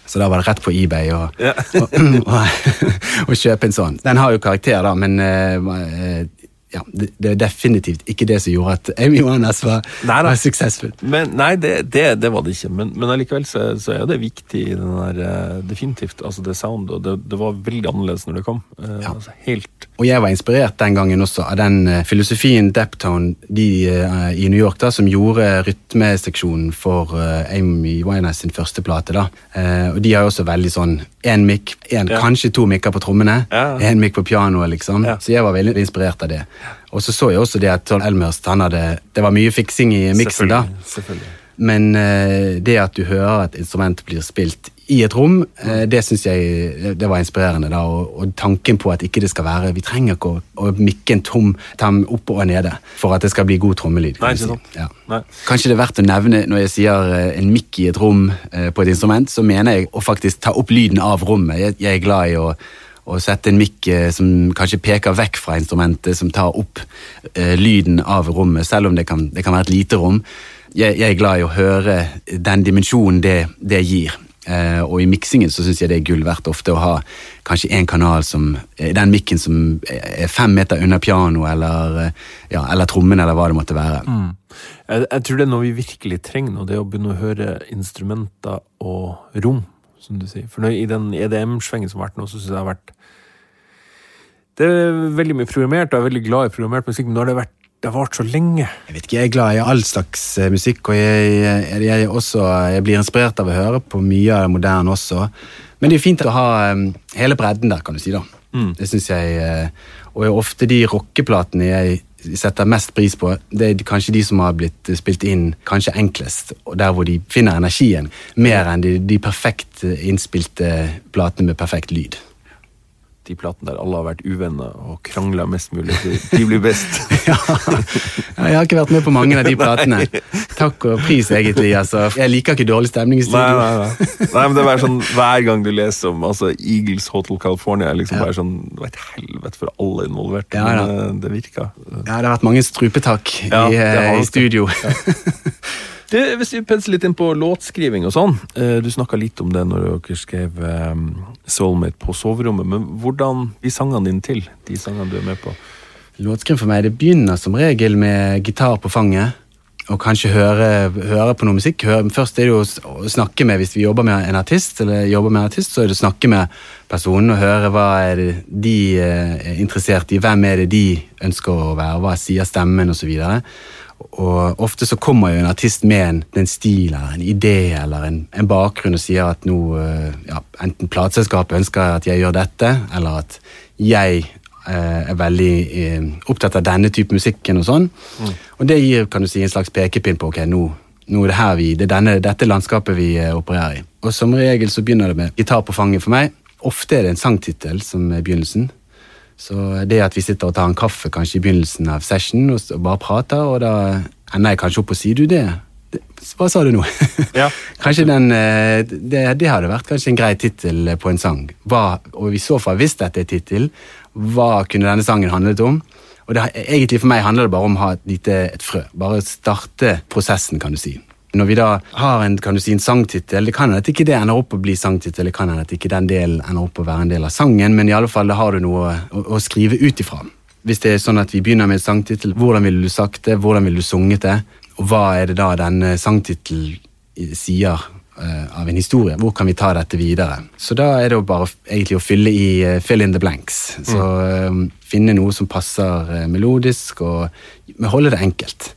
Så da var det rett på eBay å Ja. kjøpe en sånn. Den har jo karakter, da, men eh, eh, ja, det, det er definitivt ikke det som gjorde at Amy Winehouse var, Nei var suksessfull. Men, nei, det, det, det var det ikke. Men, men allikevel så, så er det viktig i den der eh, Definitivt. Altså det sound, og det, det var veldig annerledes når det kom. Eh, Ja. altså helt Og jeg var inspirert den gangen også av den eh, filosofien Deptone de, uh, i New York da, som gjorde rytmeseksjonen for uh, Amy Winehouse sin første plate. da. Uh, og de har jo også veldig sånn én mikk, en, Ja. kanskje to mikker på trommene, Ja. mic mikk på pianoet, liksom. Ja. Så jeg var veldig inspirert av det. Og så så jeg også det at Tom Elmhurst han hadde, det var mye fiksing i miksen. da. Selvfølgelig. Men uh, det at du hører et instrument blir spilt i et rom, uh, det syns jeg det var inspirerende. da, og, og tanken på at ikke det skal være Vi trenger ikke å, å mikke en tom tam oppe og nede for at det skal bli god trommelyd. Nei, si. Ja. Nei. Kanskje det er verdt å nevne når jeg sier uh, en mikk i et rom på et instrument, så mener jeg å faktisk ta opp lyden av rommet. Jeg, jeg er glad i å å sette en mikk eh, som kanskje peker vekk fra instrumentet, som tar opp eh, lyden av rommet, selv om det kan, det kan være et lite rom. Jeg, jeg er glad i å høre den dimensjonen det, det gir. Eh, og i miksingen så syns jeg det er gull verdt ofte å ha kanskje en kanal som eh, Den mikken som er fem meter unna piano eller, eh, ja, eller trommen, eller hva det måtte være. Jeg, jeg tror det er noe vi virkelig trenger nå, det å begynne å høre instrumenter og rom, som du sier. For når, i den EDM-svengen som har vært nå, så syns jeg det har vært Det er veldig mye programmert, og jeg er veldig glad i programmert musikk, men nå har det vært det har vart så lenge. Jeg vet ikke, jeg er glad i all slags eh, musikk, og jeg, jeg, jeg, også, jeg blir inspirert av å høre på mye av det moderne også. Men det er jo fint å ha eh, hele bredden der, kan du si. da. Det synes jeg, eh, Og ofte de rockeplatene jeg setter mest pris på, det er kanskje de som har blitt spilt inn kanskje enklest, og der hvor de finner energien, mer enn de, de perfekt innspilte platene med perfekt lyd. De platene der alle har vært uvenner og krangla mest mulig. De, blir best. Ja. Ja, Jeg har ikke vært med på mange av de platene. Takk og pris, egentlig. altså. Jeg liker ikke dårlig stemning i studio. nei, nei. nei, men det er bare sånn, Hver gang du leser om altså, Eagles Hotel California, liksom bare sånn, det var et helvete for alle involverte. Ja, ja. men eh, det virka. Ja, det har vært mange strupetak Ja, i, eh, det. i studio. Du, hvis vi pensler litt inn på låtskriving og sånn. eh, Du snakka litt om det når dere skrev Soulmate på soverommet. Men hvordan blir sangene dine til? De sangene du er med på? Låtskriv for meg det begynner som regel med gitar på fanget. Og kanskje høre, høre på noe musikk. Først er det jo å snakke med Hvis vi jobber med en artist, eller jobber med en artist, så er det å snakke med personen og høre hva er det de eh, er interessert i. Hvem er det de ønsker å være? Hva sier stemmen, osv. Og ofte så kommer jo en artist med en, en stil eller en idé eller en, en bakgrunn og sier at nå eh, ja, enten plateselskapet ønsker at jeg gjør dette, eller at jeg eh, er veldig eh, opptatt av denne type musikken og sånn. Og det gir kan du si, en slags pekepinn på ok, nå, nå er det her vi, det er denne, dette landskapet vi eh, opererer i. Og som regel så begynner det med gitar på fanget for meg. Ofte er det en sangtittel som er begynnelsen. Så det at vi sitter og tar en kaffe kanskje i begynnelsen av session og bare prater, og da ender jeg kanskje opp og sier du det? det hva sa du nå? Ja. kanskje den, eh, det, det hadde vært kanskje en grei tittel på en sang. Hva, og i så fall, hvis dette er tittel, hva kunne denne sangen handlet om? Og det, egentlig for meg handler det bare om å ha et lite et frø. Bare starte prosessen, kan du si. Når vi da har en, kan du si, en sangtittel, det kan hende at ikke det ender opp å bli sangtittel, det kan hende at ikke den delen ender opp å være en del av sangen, men i alle fall da har du noe å, å skrive ut ifra. Hvis det er sånn at vi begynner med en sangtittel, hvordan ville du sagt det, hvordan ville du sunget det? og hva er det da denne sangtittelen sier eh, av en historie? Hvor kan vi ta dette videre? Så da er det jo bare egentlig å fylle i uh, fill in the blanks. Så uh, finne noe som passer uh, melodisk, og holde det enkelt.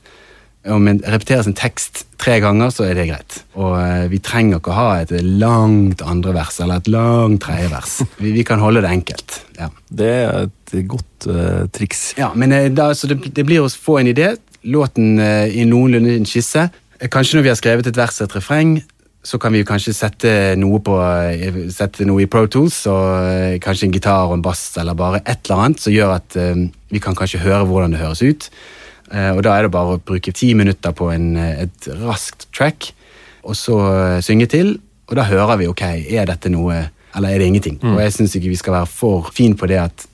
Om det repeteres en tekst tre ganger, så er det greit. Og eh, vi trenger ikke å ha et langt andre vers eller et langt tredje vers. Vi, vi kan holde det enkelt. ja. Det er et godt uh, triks. Ja, men eh, da, så det, det blir å få en idé, låten uh, i noenlunde en skisse. Kanskje når vi har skrevet et vers og et refreng, så kan vi kanskje sette noe, på, sette noe i Pro Tools, og kanskje en gitar og en bass, eller bare et eller annet, som gjør at vi kan kanskje høre hvordan det høres ut. Eh, og da er det bare å bruke ti minutter på en, eh, et raskt track, og så eh, synge til, og da hører vi, ok, er dette noe, eller er det ingenting? Og jeg synes ikke vi skal være for fin på det at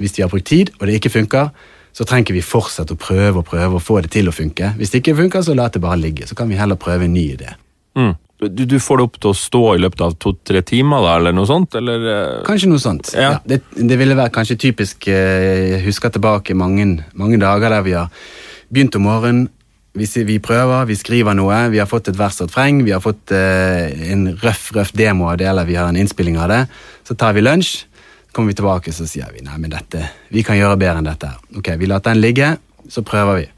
hvis vi har brukt tid, og det ikke funker, så trenger vi fortsette å prøve og prøve og få det til å funke. Hvis det ikke funker, så la det bare ligge. Så kan vi heller prøve en ny idé. Mm. Du, du får det opp til å stå i løpet av to-tre timer, da, eller noe sånt? Eller, eh, Kanskje noe sånt. Ja. Ja. det, det ville vært kanskje typisk eh, Jeg husker tilbake mange, mange dager der vi har begynt om morgenen. Vi, vi prøver, vi skriver noe, vi har fått et vers og et freng, vi har fått eh, en røff røff demo av det, eller vi har en innspilling av det. Så tar vi lunsj, så kommer vi tilbake så sier vi nei, men dette, vi kan gjøre bedre enn dette. Ok, Vi lar den ligge, så prøver vi.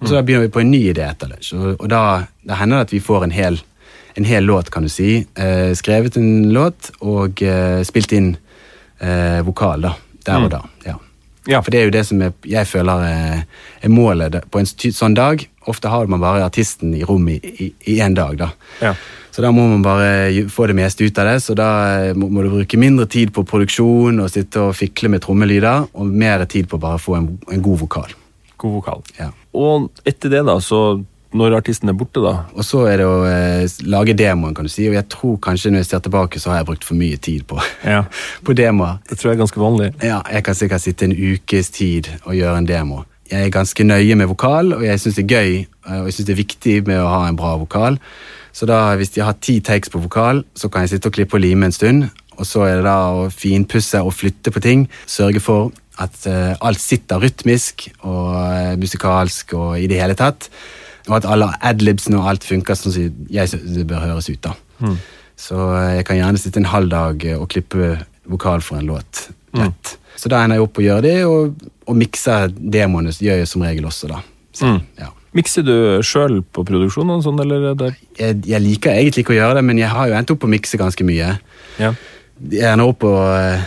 Og så da begynner vi på en ny idé etter lunsj. Og, og da, da hender det at vi får en hel, en hel låt, kan du si. Eh, skrevet en låt og eh, spilt inn eh, vokal, da. Der og da. Ja. Ja. For det er jo det som er, jeg føler er, er målet på en sånn dag. Ofte har man bare artisten i rommet i én dag, da. Ja. Så da må man bare få det meste ut av det. Så da eh, må, må du bruke mindre tid på produksjon og sitte og fikle med trommelyder, og mer tid på bare å få en, en god vokal. God vokal. Ja. Og etter det, da, så når artisten er borte, da Og så er det å eh, lage demoen, kan du si. Og jeg tror kanskje når jeg ser tilbake, så har jeg brukt for mye tid på, Ja. på demoer. Det tror jeg er ganske vanlig. Ja, jeg kan sikkert sitte en ukes tid og gjøre en demo. Jeg er ganske nøye med vokal, og jeg syns det er gøy eh, og jeg synes det er viktig med å ha en bra vokal. Så da, hvis jeg har ti takes på vokal, så kan jeg sitte og klippe og lime en stund. Og så er det da å finpusse og flytte på ting. Sørge for at eh, alt sitter rytmisk og eh, musikalsk og i det hele tatt. Og at alle adlibsene og alt funker sånn som jeg synes det bør høres ut. da. Så eh, jeg kan gjerne sitte en halv dag eh, og klippe vokal for en låt. Lett. Så da ender jeg opp og gjør det, og, og mikser demoene gjør jeg som regel også, da. Så, Mm. ja. Mikser du sjøl på produksjon og sånn, eller er jeg, jeg liker egentlig ikke å gjøre det, men jeg har jo endt opp på å mikse ganske mye. Ja. Jeg ender opp å, eh,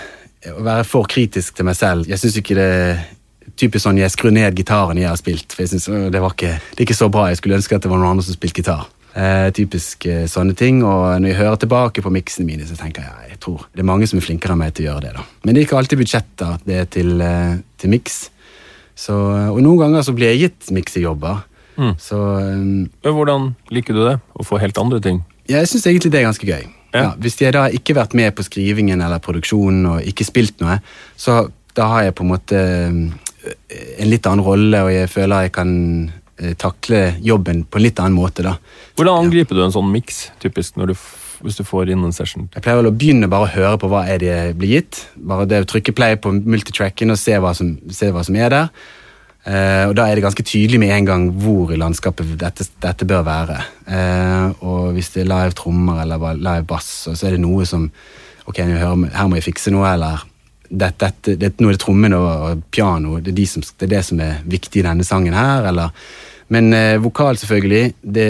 å være for kritisk til meg selv. Jeg syns ikke det typisk sånn jeg skrur ned gitaren jeg har spilt. For jeg synes, det, var ikke, det er ikke så bra. Jeg skulle ønske at det var noen andre som spilte gitar. Eh, typisk eh, sånne ting. Og når jeg hører tilbake på miksene mine, så tenker jeg jeg tror det er mange som er flinkere enn meg til å gjøre det. da. Men det er ikke alltid budsjetter det er til, eh, til miks. Så, og noen ganger så blir jeg gitt miksejobber. Mm. Så Hvordan liker du det? Å få helt andre ting? jeg syns egentlig det er ganske gøy. Ja. Ja. hvis jeg da ikke har vært med på skrivingen eller produksjonen og ikke spilt noe, så da har jeg på en måte en litt annen rolle, og jeg føler jeg kan eh, takle jobben på en litt annen måte. da. Hvordan angriper du en sånn miks, typisk, når du, hvis du får inn en session? Jeg pleier vel å begynne bare å høre på hva er det blir gitt. Bare det å trykke play på multitracken og se hva som, se hva som er der. Uh, og da er det ganske tydelig med en gang hvor i landskapet dette, dette bør være. Uh, og hvis det er live trommer eller live bass, så er det noe som Ok, hører, her må jeg fikse noe, eller dette, det, det, nå er det trommene og, piano. Det er, de som, det er det som er viktig i denne sangen her, eller Men eh, vokal, selvfølgelig. Det,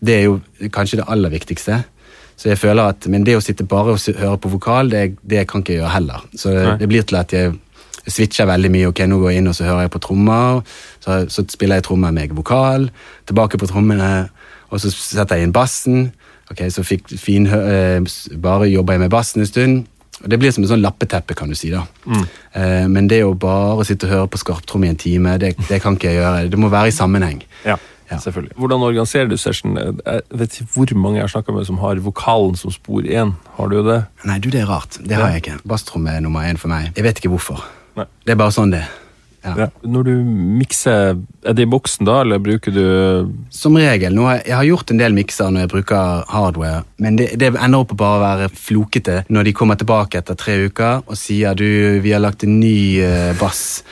det er jo kanskje det aller viktigste. Så jeg føler at, Men det å sitte bare og høre på vokal, det, det kan ikke jeg gjøre heller. Så Nei. det blir til at jeg switcher veldig mye. ok, Nå går jeg inn og så hører jeg på trommer, så, så spiller jeg trommer med vokal, tilbake på trommene, og så setter jeg inn bassen. ok, Så fikk fin, eh, bare jobber jeg med bassen en stund. Og Det blir som en sånn lappeteppe, kan du si. da. Eh, men det å bare sitte og høre på skarptromme i en time, det, det kan ikke jeg gjøre. Det må være i sammenheng. Ja, Ja. selvfølgelig. Hvordan organiserer du session? Jeg vet ikke hvor mange jeg har snakka med som har vokalen som spor én. Har du det? Nei, du, det er rart. Det har jeg ikke. Basstromme er nummer én for meg. Jeg vet ikke hvorfor. Nei. Det er bare sånn det er. Ja. Når du mikser, er det i boksen da, eller bruker du Som regel. Nå, jeg har gjort en del mikser når jeg bruker hardware, men det, det ender opp å bare være flokete når de kommer tilbake etter tre uker og sier du, vi har lagt en ny eh, bass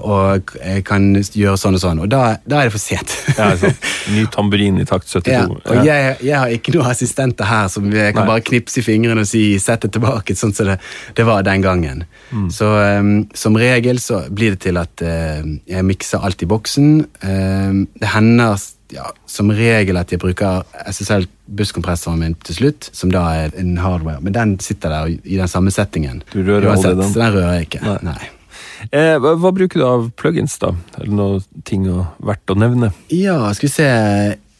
og jeg kan gjøre sånn og sånn, og da, da er det for sent. ja, sånn, ny tamburin i takt 72? Ja, og jeg, jeg har ikke noen assistenter her som jeg kan Nei. bare knipse i fingrene og si 'sett det tilbake', sånn som det, det var den gangen. Så um, som regel så blir det til at eh, jeg mikser alt i boksen. Um, det hender ja, som regel at jeg bruker SSL-busskompressoren min til slutt, som da er en hardware, men den sitter der i den samme settingen. Du rører Uansett, den? Så den rører jeg ikke. Nei. Nei. Eh, hva, hva bruker du av plugins, da? Er det noe ting å, verdt å nevne? Ja, skal vi se.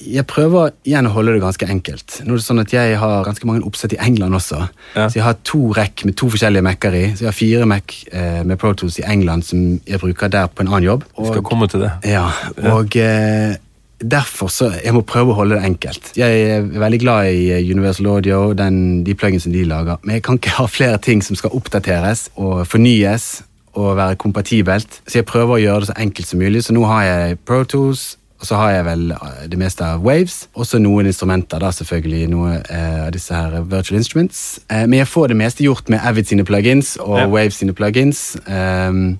Jeg prøver igjen å holde det ganske enkelt. Nå er det sånn at Jeg har ganske mange oppsett i England også. Ja. Så Jeg har to rekk med to forskjellige Mac-er i. Så jeg har fire Mac eh, med Pro Tools i England som jeg bruker der på en annen jobb. Vi skal komme til det. ja, og eh, derfor så Jeg må prøve å holde det enkelt. Jeg er veldig glad i eh, Universal Audio, den, de pluginsene de lager, men jeg kan ikke ha flere ting som skal oppdateres og fornyes og være kompatibelt. Så jeg prøver å gjøre det så enkelt som mulig. Så nå har jeg Pro Tools, og så har jeg vel eh, det meste av Waves. Også noen instrumenter, da selvfølgelig. Noe eh, av disse her virtual instruments. Eh, men jeg får det meste gjort med Avid sine plugins og Ja. Waves sine plugins. Um,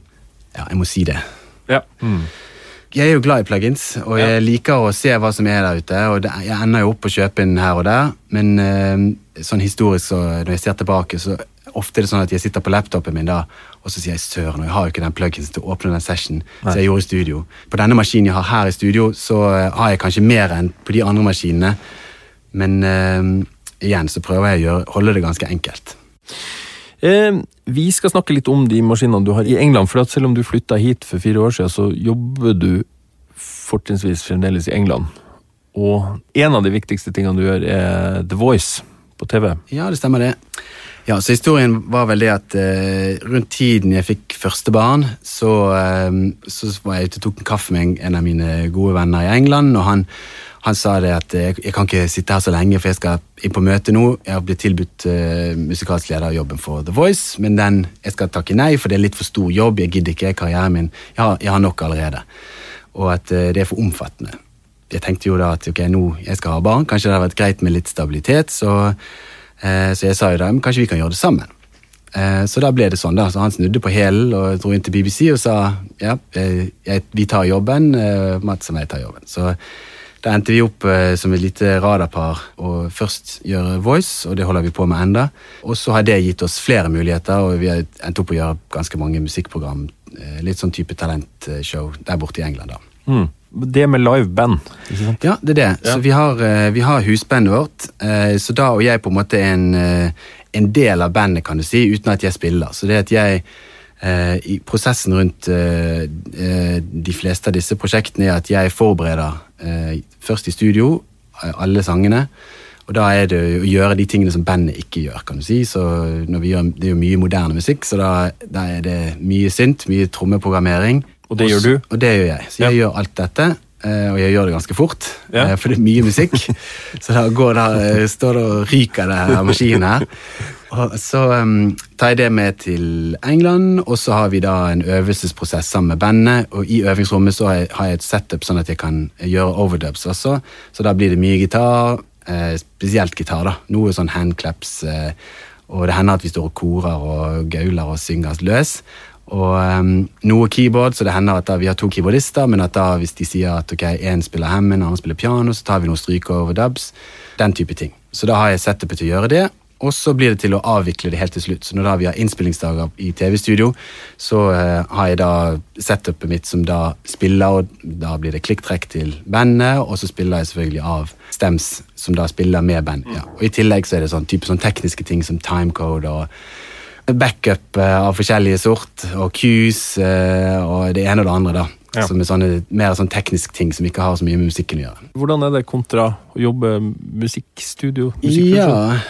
ja, jeg må si det. Ja. Mm. Jeg er jo glad i plugins, og Ja. jeg liker å se hva som er der ute. og det, Jeg ender jo opp å kjøpe en her og der, men eh, sånn historisk så når jeg ser tilbake, så ofte er det sånn at jeg sitter på laptopen min da, og så sier jeg søren, og jeg har jo ikke den plugins til å åpne den session som jeg gjorde i studio. På denne maskinen jeg har her i studio, så eh, har jeg kanskje mer enn på de andre maskinene, men eh, igjen så prøver jeg å gjøre, holde det ganske enkelt. Eh, vi skal snakke litt om de maskinene du har i England. for at Selv om du flytta hit for fire år siden, så jobber du fortrinnsvis fremdeles i England. Og en av de viktigste tingene du gjør, er The Voice på TV. Ja, det stemmer det. Ja, så Historien var vel det at eh, rundt tiden jeg fikk første barn, så, eh, så var jeg ute og tok en kaffe med en, av mine gode venner i England. og han, han sa det at eh, jeg kan ikke sitte her så lenge, for jeg skal inn på møte nå. Jeg har blitt tilbudt eh, musikalsk lederjobben for The Voice, men den, jeg skal takke nei, for det er litt for stor jobb. Jeg gidder ikke karrieren min. Jeg har, jeg har nok allerede. Og at eh, det er for omfattende. Jeg tenkte jo da at ok, nå jeg skal ha barn, kanskje det hadde vært greit med litt stabilitet, så, så jeg sa jo da men kanskje vi kan gjøre det sammen. Eh, så da ble det sånn, da. Så han snudde på hælen og dro inn til BBC og sa ja, jeg, jeg, vi tar jobben, eh, Mats og jeg tar jobben. Så da endte vi opp eh, som et lite radarpar og først gjøre Voice, og det holder vi på med enda. Og så har det gitt oss flere muligheter, og vi har endt opp å gjøre ganske mange musikkprogram. eh, Litt sånn type talentshow der borte i England, da. Mm. Det med liveband. ikke sant? Ja, det er det. Ja. Så vi har, eh, vi har husbandet vårt. eh, Så da og jeg på en måte er en, eh, en del av bandet, kan du si, uten at jeg spiller. Så det at jeg eh, i prosessen rundt de fleste av disse prosjektene er at jeg forbereder eh, først i studio alle sangene. Og da er det å gjøre de tingene som bandet ikke gjør, kan du si. Så når vi gjør, Det er jo mye moderne musikk, så da, da er det mye synt, mye trommeprogrammering. Og det gjør du? Og det gjør jeg. Så jeg gjør alt dette, eh, og jeg gjør det ganske fort. Ja. eh, For det er mye musikk. så da går det, eh, står det og ryker det her maskinen her. Og så um, tar jeg det med til England, og så har vi da en øvelsesprosess sammen med bandet. Og i øvingsrommet så har jeg, har jeg et setup sånn at jeg kan gjøre overdubs også. Så da blir det mye gitar, eh, spesielt gitar, da. Noe sånn handclaps. Eh, og det hender at vi står og korer og gauler og synger løs. Og um, noe keyboard, så det hender at da vi har to keyboardister, men at da hvis de sier at ok, én spiller Hammond, en annen spiller piano, så tar vi noen stryker over dubs. Den type ting. Så da har jeg setupet til å gjøre det. Og så blir det til å avvikle det helt til slutt. Så når da vi har innspillingsdager i TV-studio, så uh, har jeg da setupet mitt som da spiller, og da blir det klikktrekk til bandet, og så spiller jeg selvfølgelig av stems som da spiller med band. Ja. Og i tillegg så er det sånn type sånn tekniske ting som timecode og backup eh, av forskjellige sort, og cues eh, og det ene og det andre, da. Ja. Som er sånne mer sånn tekniske ting som ikke har så mye med musikken å gjøre. Hvordan er det kontra å jobbe musikkstudio? Ja,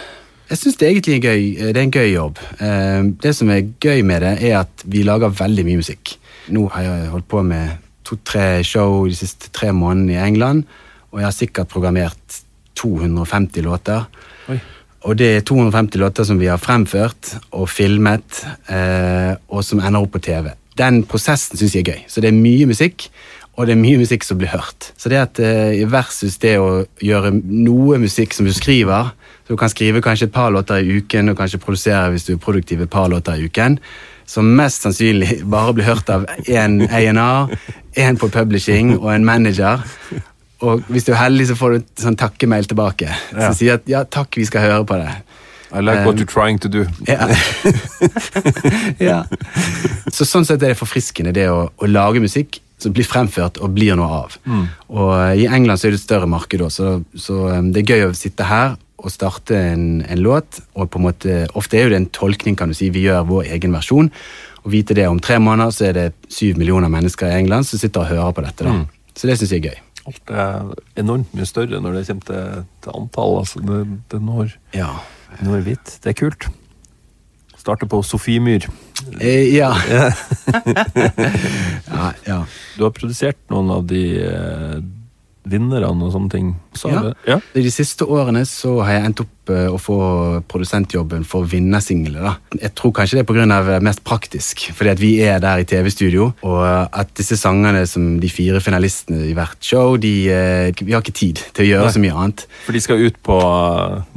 jeg syns det egentlig er gøy. Det er en gøy jobb. Eh, Det som er gøy med det, er at vi lager veldig mye musikk. Nå har jeg holdt på med to-tre show de siste tre månedene i England, og jeg har sikkert programmert 250 låter. Oi. Og det er 250 låter som vi har fremført og filmet, eh, og som ender opp på TV. Den prosessen syns jeg er gøy. Så det er mye musikk, og det er mye musikk som blir hørt. Så det at eh, versus det å gjøre noe musikk som du skriver så Du kan skrive kanskje et par låter i uken og kanskje produsere hvis du er produktiv et par låter i uken. Som mest sannsynlig bare blir hørt av én A&R, én på publishing og en manager. Og hvis du er heldig, så får du en sånn takkemail tilbake Ja. som sier at ja, takk, vi skal høre på det. I like what you're trying to do. Ja. ja. Så sånn sett er det forfriskende det å, å lage musikk som blir fremført og blir noe av. Og eh, I England så er det et større marked, òg, så, så eh, det er gøy å sitte her og starte en, en låt. og på en måte, Ofte er jo det en tolkning, kan du si. Vi gjør vår egen versjon. Og vite det om tre måneder så er det syv millioner mennesker i England som sitter og hører på dette. da. Så det syns jeg er gøy. Alt er enormt mye større når det kommer til, til antall. Altså det, det når, Ja. når vidt. Det er kult. Starter på Sofiemyr. Eh, ja. ja. Ja. Du har produsert noen av de eh, vinnerne og sånne ting. Så Ja. ja. I de siste årene så har jeg endt opp eh, å få produsentjobben for vinnersingler. Jeg tror kanskje det er av eh, mest praktisk, fordi at vi er der i TV-studio, og at disse sangene som de fire finalistene i hvert show, de, eh, vi har ikke tid til å gjøre Nei. så mye annet. For de skal ut på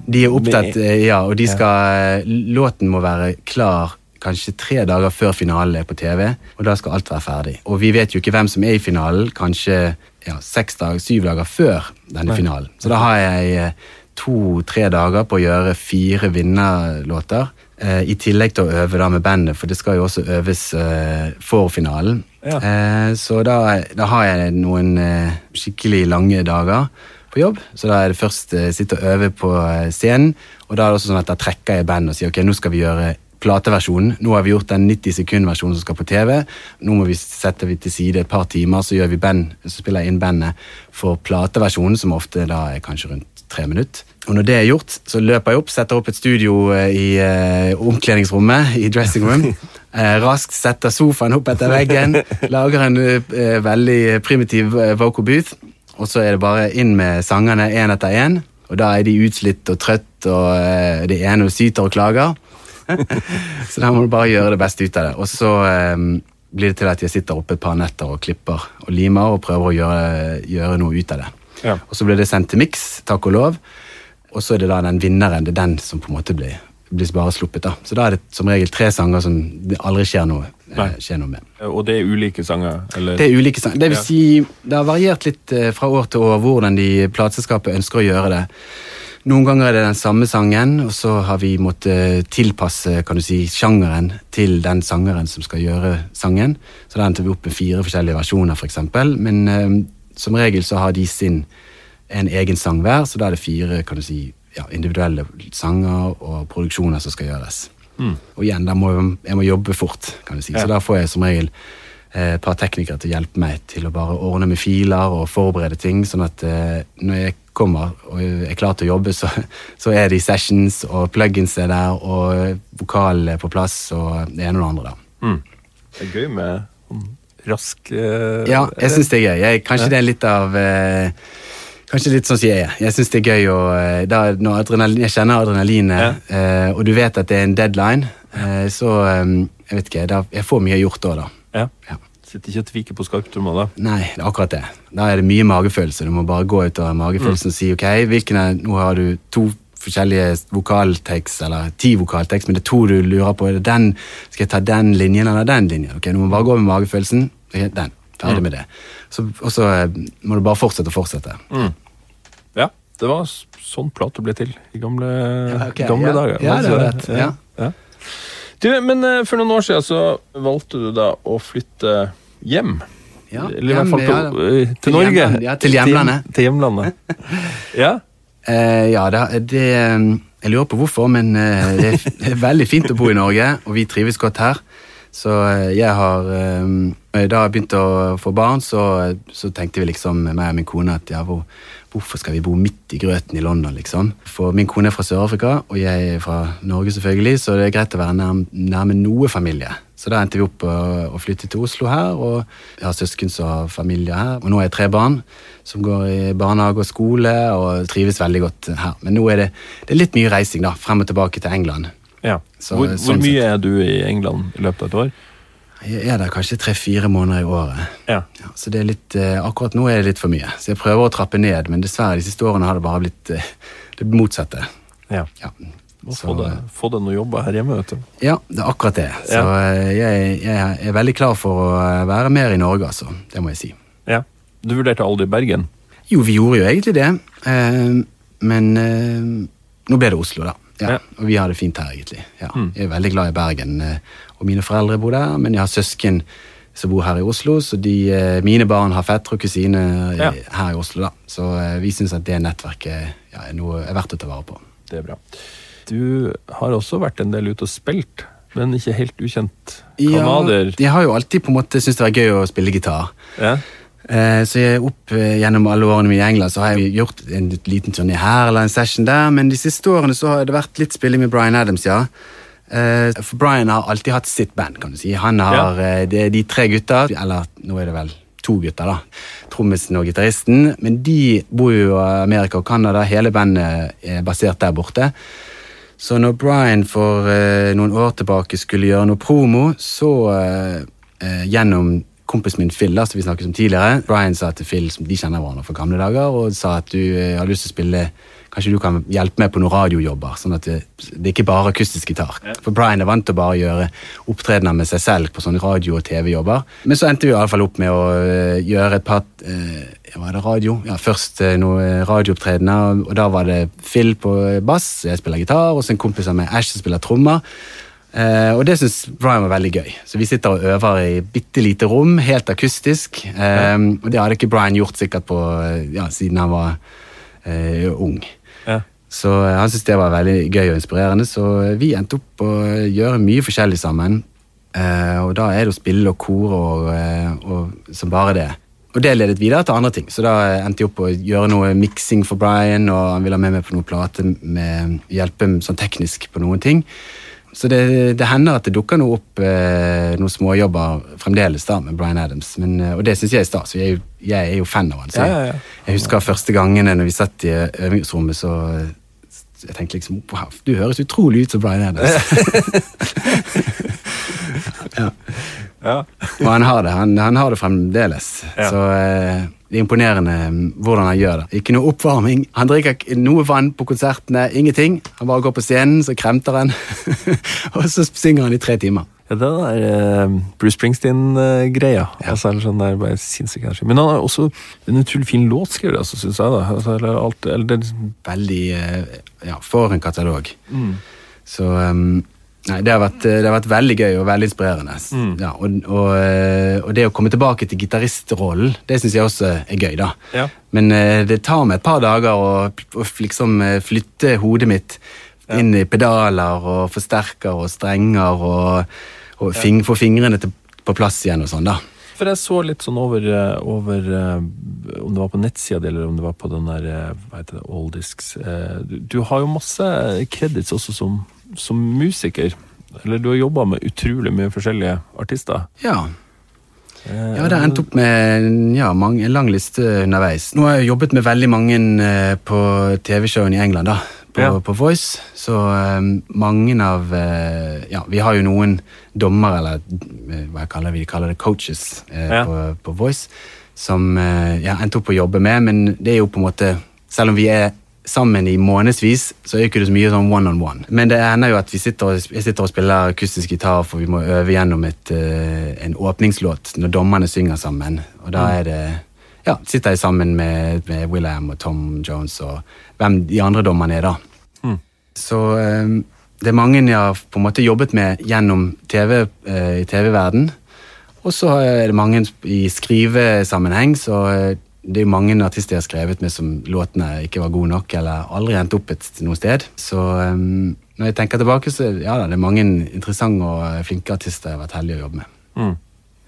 De er opptatt, eh, ja, og de Ja. skal, låten må være klar kanskje tre dager før finalen er på TV, og da skal alt være ferdig. Og vi vet jo ikke hvem som er i finalen, kanskje ja, seks dager, syv dager før denne finalen. Så da har jeg eh, to-tre dager på å gjøre fire vinnerlåter, eh, i tillegg til å øve da med bandet, for det skal jo også øves eh, for finalen. Ja. Eh, så da, da har jeg noen eh, skikkelig lange dager på jobb. Så da er det først eh, sitte og øve på eh, scenen, og da er det også sånn at da trekker jeg bandet og sier ok, nå skal vi gjøre plateversjonen. Nå har vi gjort den 90 sekund-versjonen som skal på TV. Nå må vi sette vi til side et par timer, så, gjør vi band, så spiller jeg inn bandet for plateversjonen, som ofte da er kanskje rundt tre minutter. Og når det er gjort, så løper jeg opp, setter opp et studio eh, i eh, omkledningsrommet, i dressing room. Eh, raskt setter sofaen opp etter veggen, lager en eh, veldig primitiv vocal booth, og så er det bare inn med sangene én etter én. Og da er de utslitt og trøtt, og det ene syter og klager. så da må du bare gjøre det beste ut av det. Og så eh, blir det til at jeg sitter oppe et par netter og klipper og limer og prøver å gjøre, gjøre noe ut av det. Ja. Og så blir det sendt til miks, takk og lov. Og så er det da den vinneren, det er den som på en måte blir, blir bare sluppet. da. Så da er det som regel tre sanger som det aldri skjer noe, eh, Nei. skjer noe med. Og det er ulike sanger? Eller? Det er ulike sanger. Det vil si, det har variert litt eh, fra år til år hvordan de plateselskapet ønsker å gjøre det. Noen ganger er det den samme sangen, og så har vi måttet tilpasse kan du si, sjangeren til den sangeren som skal gjøre sangen. Så da endte vi opp med fire forskjellige versjoner, for eksempel. Men eh, som regel så har de sin en egen sang hver, så da er det fire kan du si, ja, individuelle sanger og produksjoner som skal gjøres. Og igjen, da må jeg, jeg må jobbe fort, kan du si. Ja. Så da får jeg som regel eh, et par teknikere til å hjelpe meg til å bare ordne med filer og forberede ting, sånn at eh, når jeg kommer og er klar til å jobbe, så, så er det i sessions, og plugins er der, og vokalen er på plass, og det ene og det andre. da. Mm. Det er gøy med sånn rask eh, Ja, jeg syns det er gøy. Jeg, kanskje det er litt av eh, Kanskje litt sånn som jeg er. Jeg syns det er gøy å eh, da, når adrenalin, Jeg kjenner adrenalinet, eh, og du vet at det er en deadline, eh, så eh, Jeg vet ikke, da, jeg får mye gjort da, da. Ja. Sitter ikke og tviker på skarptromma da. Nei, det er akkurat det. Da er det mye magefølelse. Du må bare gå ut av magefølelsen og si ok, hvilken er, nå har du to forskjellige vokaltekst, eller ti vokaltekst, men det er to du lurer på. Er det den, skal jeg ta den linjen eller den linjen? Ok, Du må bare gå med magefølelsen. Ok, den. Ferdig med det. Så, og så eh, må du bare fortsette og fortsette. Ja, det var sånn plate ble til i gamle, Ja, okay, gamle ja. dager. Ja, det Så, var rett, ja. ja. Du, men eh, for noen år siden så valgte du da å flytte hjem. Ja, Eller i hvert fall hjem, ja, eh, til, Til Norge. ja, til hjemlandet. Til, til hjemlandet. ja. Eh, ja, da, det Jeg lurer på hvorfor, men eh, det er, det er veldig fint å bo i Norge, og vi trives godt her. Så eh, jeg har eh, Da jeg begynte å få barn, så, så tenkte vi liksom, meg og min kone, at ja, hvor, hvorfor skal vi bo midt i grøten i London, liksom? For min kone er fra Sør-Afrika, og jeg er fra Norge, selvfølgelig, så det er greit å være nærme, nærme noe familie. Så da endte vi opp å, flytte til Oslo her, og jeg har søsken som har familie her. Og nå har jeg tre barn som går i barnehage og skole, og trives veldig godt her. Men nå er det, det er litt mye reising, da, frem og tilbake til England. ja. Så, hvor, sånn hvor mye er du i England i løpet av et år? Jeg er der kanskje tre-fire måneder i året. Ja. Ja, så det er litt, eh, akkurat nå er det litt for mye. Så jeg prøver å trappe ned, men dessverre de siste årene har det bare blitt eh, det motsatte. ja. Ja, Så, få deg få deg noen jobber her hjemme, vet du. ja det er akkurat det. Så eh, jeg, jeg er veldig klar for å være mer i Norge, altså. Det må jeg si. Ja. Du vurderte aldri Bergen? Jo, vi gjorde jo egentlig det, men eh, nå ble det Oslo, da. Ja. Og vi har det fint her, egentlig. Ja. Mm. Jeg er veldig glad i Bergen, eh, og mine foreldre bor der, men jeg har søsken som bor her i Oslo, så de, eh, mine barn har fettere og kusine eh, Ja. her i Oslo, da. Så vi syns at det nettverket ja, er noe er verdt å ta vare på. Det er bra. Du har også vært en del ute og spilt, men ikke helt ukjent canadier. Ja, jeg har jo alltid på en måte syntes det var gøy å spille gitar. Ja. Eh, Så jeg opp eh, gjennom alle årene mine i England så har jeg gjort en liten turné her eller en session der, men de siste årene så har det vært litt spilling med Bryan Adams, ja. Eh, For Bryan har alltid hatt sitt band, kan du si. Han har, ja. Er de tre gutta, eller nå er det vel to gutter, da. Trommisen og gitaristen. Men de bor jo i Amerika og Canada, hele bandet er basert der borte. Så når Bryan for noen år tilbake skulle gjøre noe promo, så gjennom kompisen min Phil, da, som vi snakket om tidligere Brian sa til Phil, som de kjenner hverandre fra gamle dager, og sa at du eh, har lyst til å spille Kanskje du kan hjelpe meg på noen radiojobber, sånn at det, det er ikke bare akustisk gitar. For Brian er vant til å bare gjøre opptredener med seg selv på sånne radio- og TV-jobber. Men så endte vi i alle fall opp med å eh, gjøre et par eh, Var det radio? Ja, Først eh, noen radioopptredener, og da var det Phil på bass, jeg spiller gitar, og så en kompis av meg, Ash, som spiller trommer. Eh, og det syns Brian var veldig gøy. Så vi sitter og øver i bitte lite rom, helt akustisk. Eh, Og det hadde ikke Brian gjort sikkert på, eh, ja, siden han var eh, ung. Ja. Så han syntes det var veldig gøy og inspirerende, så vi endte opp å gjøre mye forskjellig sammen. Eh, og da er det å spille og kore og, og som bare det. Og det ledet videre til andre ting, så da endte jeg opp å gjøre noe miksing for Brian, og han ville ha med meg på noen plate med hjelpe sånn teknisk på noen ting. Så det, det hender at det dukker noe opp eh, noen småjobber fremdeles da med Bryan Adams, men, eh, og det syns jeg er stas. Jeg, jeg er jo fan av han. Så jeg, ja, ja. jeg husker første gangene når vi satt i øvingsrommet, så jeg tenkte liksom wow, du høres utrolig ut som Bryan Adams. ja. Ja. Og han har det han, han har det fremdeles. Ja. Så eh, det er imponerende mm, hvordan han gjør det. Ikke noe oppvarming. Han drikker ikke noe vann på konsertene. Ingenting. Han bare går på scenen, så kremter han. og så synger han i tre timer. Ja, det er eh, Bruce Springsteen-greia. Ja. Altså, sånn der, bare sinnssyk energi. Men han har også en utrolig fin låtskriver, altså, syns jeg. da. Altså, eller alt, eller det, Veldig eh, Ja, for en katalog. mm. Så um, Nei, det har, vært, det har vært veldig gøy og veldig inspirerende. Mm. Ja, og, og, eh, og det å komme tilbake til gitaristrollen, det syns jeg også er gøy, da. Ja. Men eh, det tar meg et par dager å, å liksom eh, flytte hodet mitt inn i pedaler og forsterker og strenger og, og fing, få fingrene til, på plass igjen og sånn, da. For jeg så litt sånn over, eh, over eh, Om det var på nettsida di, eller om det var på den der eh, hva heter det, Oldisks eh, du, du har jo masse credits også som, som musiker. Eller du har jobba med utrolig mye forskjellige artister. Ja. Ja, det har endt opp med ja, mange, en lang liste underveis. Nå har jeg jobbet med veldig mange eh, på TV-showene i England, da. På, Ja. på Voice. Så um, mange av uh, Ja, vi har jo noen dommere, eller hva jeg kaller vi, kaller det coaches, uh, Ja. på, på Voice, som uh, jeg har endt opp å jobbe med, men det er jo på en måte Selv om vi er sammen i månedsvis, så er ikke det så mye sånn one on one. Men det hender jo at vi sitter og, jeg sitter og spiller akustisk gitar, for vi må øve gjennom et, eh, en åpningslåt når dommerne synger sammen. Og da er det Ja, sitter jeg sammen med, med William og Tom Jones og hvem de andre dommerne er, da. Mm. Så um, det er mange jeg har på en måte jobbet med gjennom TV, uh, i TV-verden. Og så er det mange i skrivesammenheng, så eh, det er jo mange artister jeg har skrevet med som låtene ikke var gode nok, eller aldri endte opp et noe sted. Så um, når jeg tenker tilbake, så ja da, det er mange interessante og flinke artister jeg har vært heldig å jobbe med. Mm.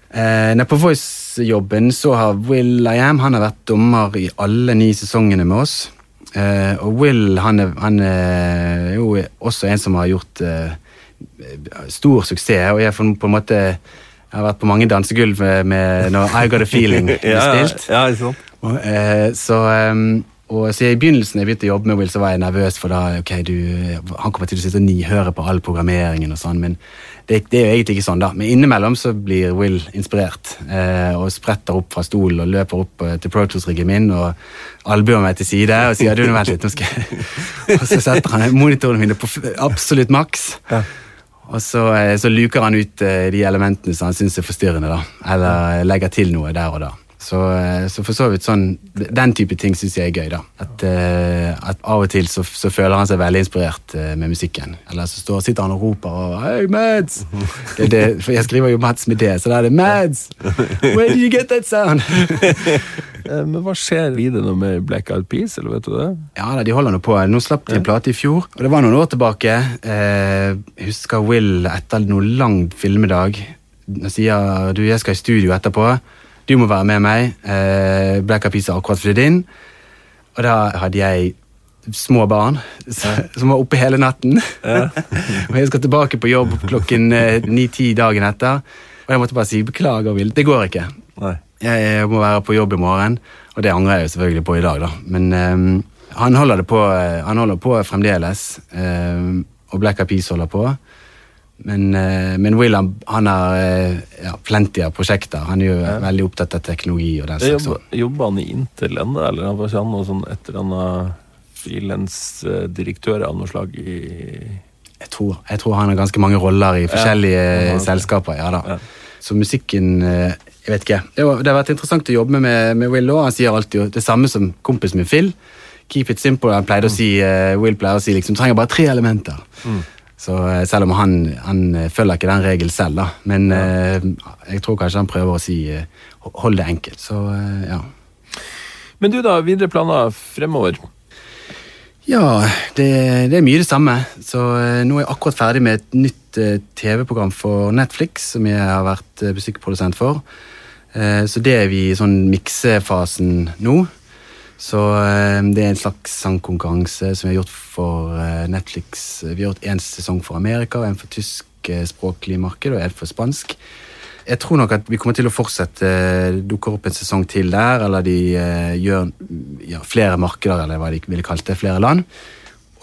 Eh, på Voice-jobben så har Will I Am han har vært dommer i alle ni sesongene med oss. Eh, og Will han er, han er jo også en som har gjort eh, stor suksess, og jeg har på en måte jeg har vært på mange dansegulv med, med når I Got A Feeling ble Ja, ja, stilt. ja, ikke sant? Og, eh, så, ehm, Og så I begynnelsen jeg begynte å jobbe med Will, så var jeg nervøs for da, ok, du, han kommer til å sitte og nihøre på all programmeringen. og sånn, Men det, det, er jo egentlig ikke sånn. da. Men innimellom så blir Will inspirert. Eh, og spretter opp fra stolen og løper opp eh, til Protos-riggen min og albuer meg til side og sier du, vent litt, nå skal jeg... Og så setter han monitorene mine på absolutt maks. Ja. Og så, eh, så, luker han ut de elementene som han syns er forstyrrende, da. Eller legger til noe der og da. Så, eh, så, for så vidt sånn Den type ting syns jeg er gøy. da At, uh, at Av og til så, så, føler han seg veldig inspirert uh, med musikken. Eller så står, sitter han og roper og Hei, Mads! Det det, for jeg skriver jo Mads med det, så da er det Mads! Where did you get that sound? Men hva skjer videre nå med Black Eyed Peas, eller vet du det? Ja, da, De holder nå på. Nå slapp de en plate i fjor, og det var noen år tilbake. Jeg husker Will etter noen lang filmedag sier du, jeg skal i studio etterpå. Du må være med meg. Eh, Black Peas har akkurat flyttet inn. Og da hadde jeg små barn som var oppe hele natten. Ja. og jeg skal tilbake på jobb klokken eh, ni-ti dagen etter. Og jeg måtte bare si beklager, vil, Det går ikke. Nei. Jeg må være på jobb i morgen. Og det angrer jeg jo selvfølgelig på i dag, da. Men um, han, holder det på, eh, han holder på fremdeles. Um, og Black Eyed holder på. Men, eh, men William han har eh, ja, plenty av prosjekter. Han er jo ja. veldig opptatt av teknologi. og den slags. Jobber, jobber han i Intel ennå, eller var ikke han noe sånn et eller annet frilansdirektør av noe slag i jeg tror, jeg tror, han har ganske mange roller i forskjellige ja, selskaper. ja da. Så musikken eh, Jeg vet ikke. Det, var, det, har vært interessant å jobbe med, med Will òg. Han sier alltid det samme som kompisen min Phil. Keep it simple. Han pleide mm. å si, Will pleier å si liksom, trenger bare tre elementer. Mm. Så eh, Selv om han, han eh, følger ikke den regelen selv, da. Men ja. eh, jeg tror kanskje han prøver å si hold det enkelt. Så ja. Men du, da. Videre planer fremover? Ja, det, det er mye det samme. Så nå er jeg akkurat ferdig med et nytt TV-program for Netflix, som jeg har vært musikkprodusent for. Så det er vi i sånn miksefasen nå. Så eh, det er en slags sangkonkurranse som vi har gjort for eh, Netflix. Vi har gjort én sesong for Amerika, en for tysk språklig marked og en for spansk. Jeg tror nok at vi kommer til å fortsette. Dukker opp en sesong til der, eller de gjør ja, flere markeder, eller hva de ville kalt det. Flere land.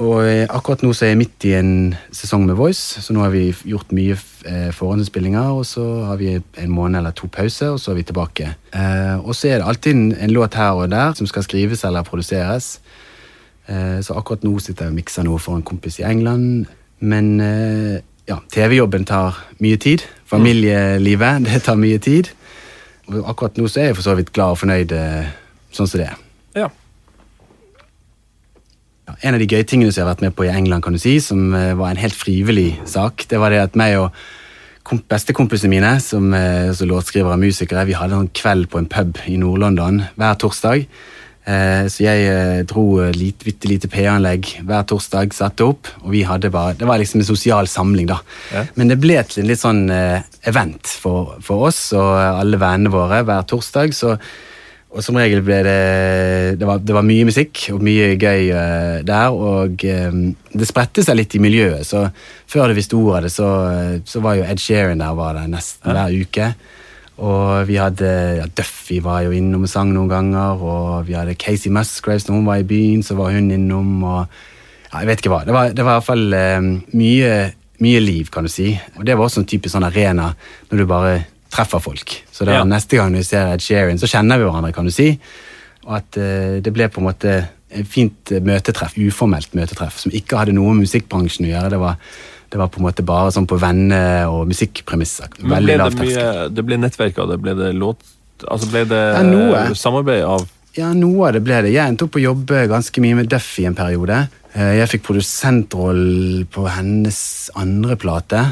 Og eh, akkurat nå så er jeg midt i en sesong med Voice, så nå har vi gjort mye eh, forhåndsinnspillinger, og så har vi en måned eller to pause, og så er vi tilbake. Eh, og så er det alltid en, låt her og der som skal skrives eller produseres. Så akkurat nå sitter jeg og mikser noe for en kompis i England. Men ja, TV-jobben tar mye tid. Familielivet, det tar mye tid. Og akkurat nå så er jeg for så vidt glad og fornøyd sånn som det er. Ja, En av de gøye tingene som jeg har vært med på i England, kan du si, som uh, var en helt frivillig sak, det var det at meg og bestekompisene mine, som, er som låtskrivere og musikere, vi hadde en kveld på en pub i Nord-London hver torsdag. Uh, så jeg dro et bitte lite PA-anlegg hver torsdag, satte opp, og vi hadde bare Det var liksom en sosial samling, da. Ja. Men det ble til en litt sånn event for, for oss og alle vennene våre hver torsdag. så og som regel ble det det var, det var, mye musikk og mye gøy uh, der. Og um, det spredte seg litt i miljøet. Så før du visste ordet av det, så, så, var jo Ed Sheeran der var der nesten ja. hver uke. Og vi hadde ja, Duffy var jo innom og sang noen ganger. Og vi hadde Casey Musgraves når hun var i byen, så var hun innom. og ja, Jeg vet ikke hva. Det var, det var i hvert fall um, mye, mye liv, kan du si. Og det var også en typisk sånn arena når du bare treffer folk. Så da, ja. neste gang vi ser Ed Sheeran, så kjenner vi hverandre, kan du si. Og at uh, det ble på en måte et fint møtetreff, uformelt møtetreff, som ikke hadde noe med musikkbransjen å gjøre. Det var, det var på en måte bare sånn på venne- og musikkpremisser. Veldig lav terskel. Det ble nettverk av det? Ble det låt... Altså ble det ja, samarbeid av Ja, noe av det ble det. Jeg endte opp å jobbe ganske mye med Duffy en periode. Eh, jeg fikk produsentroll på hennes andre plate.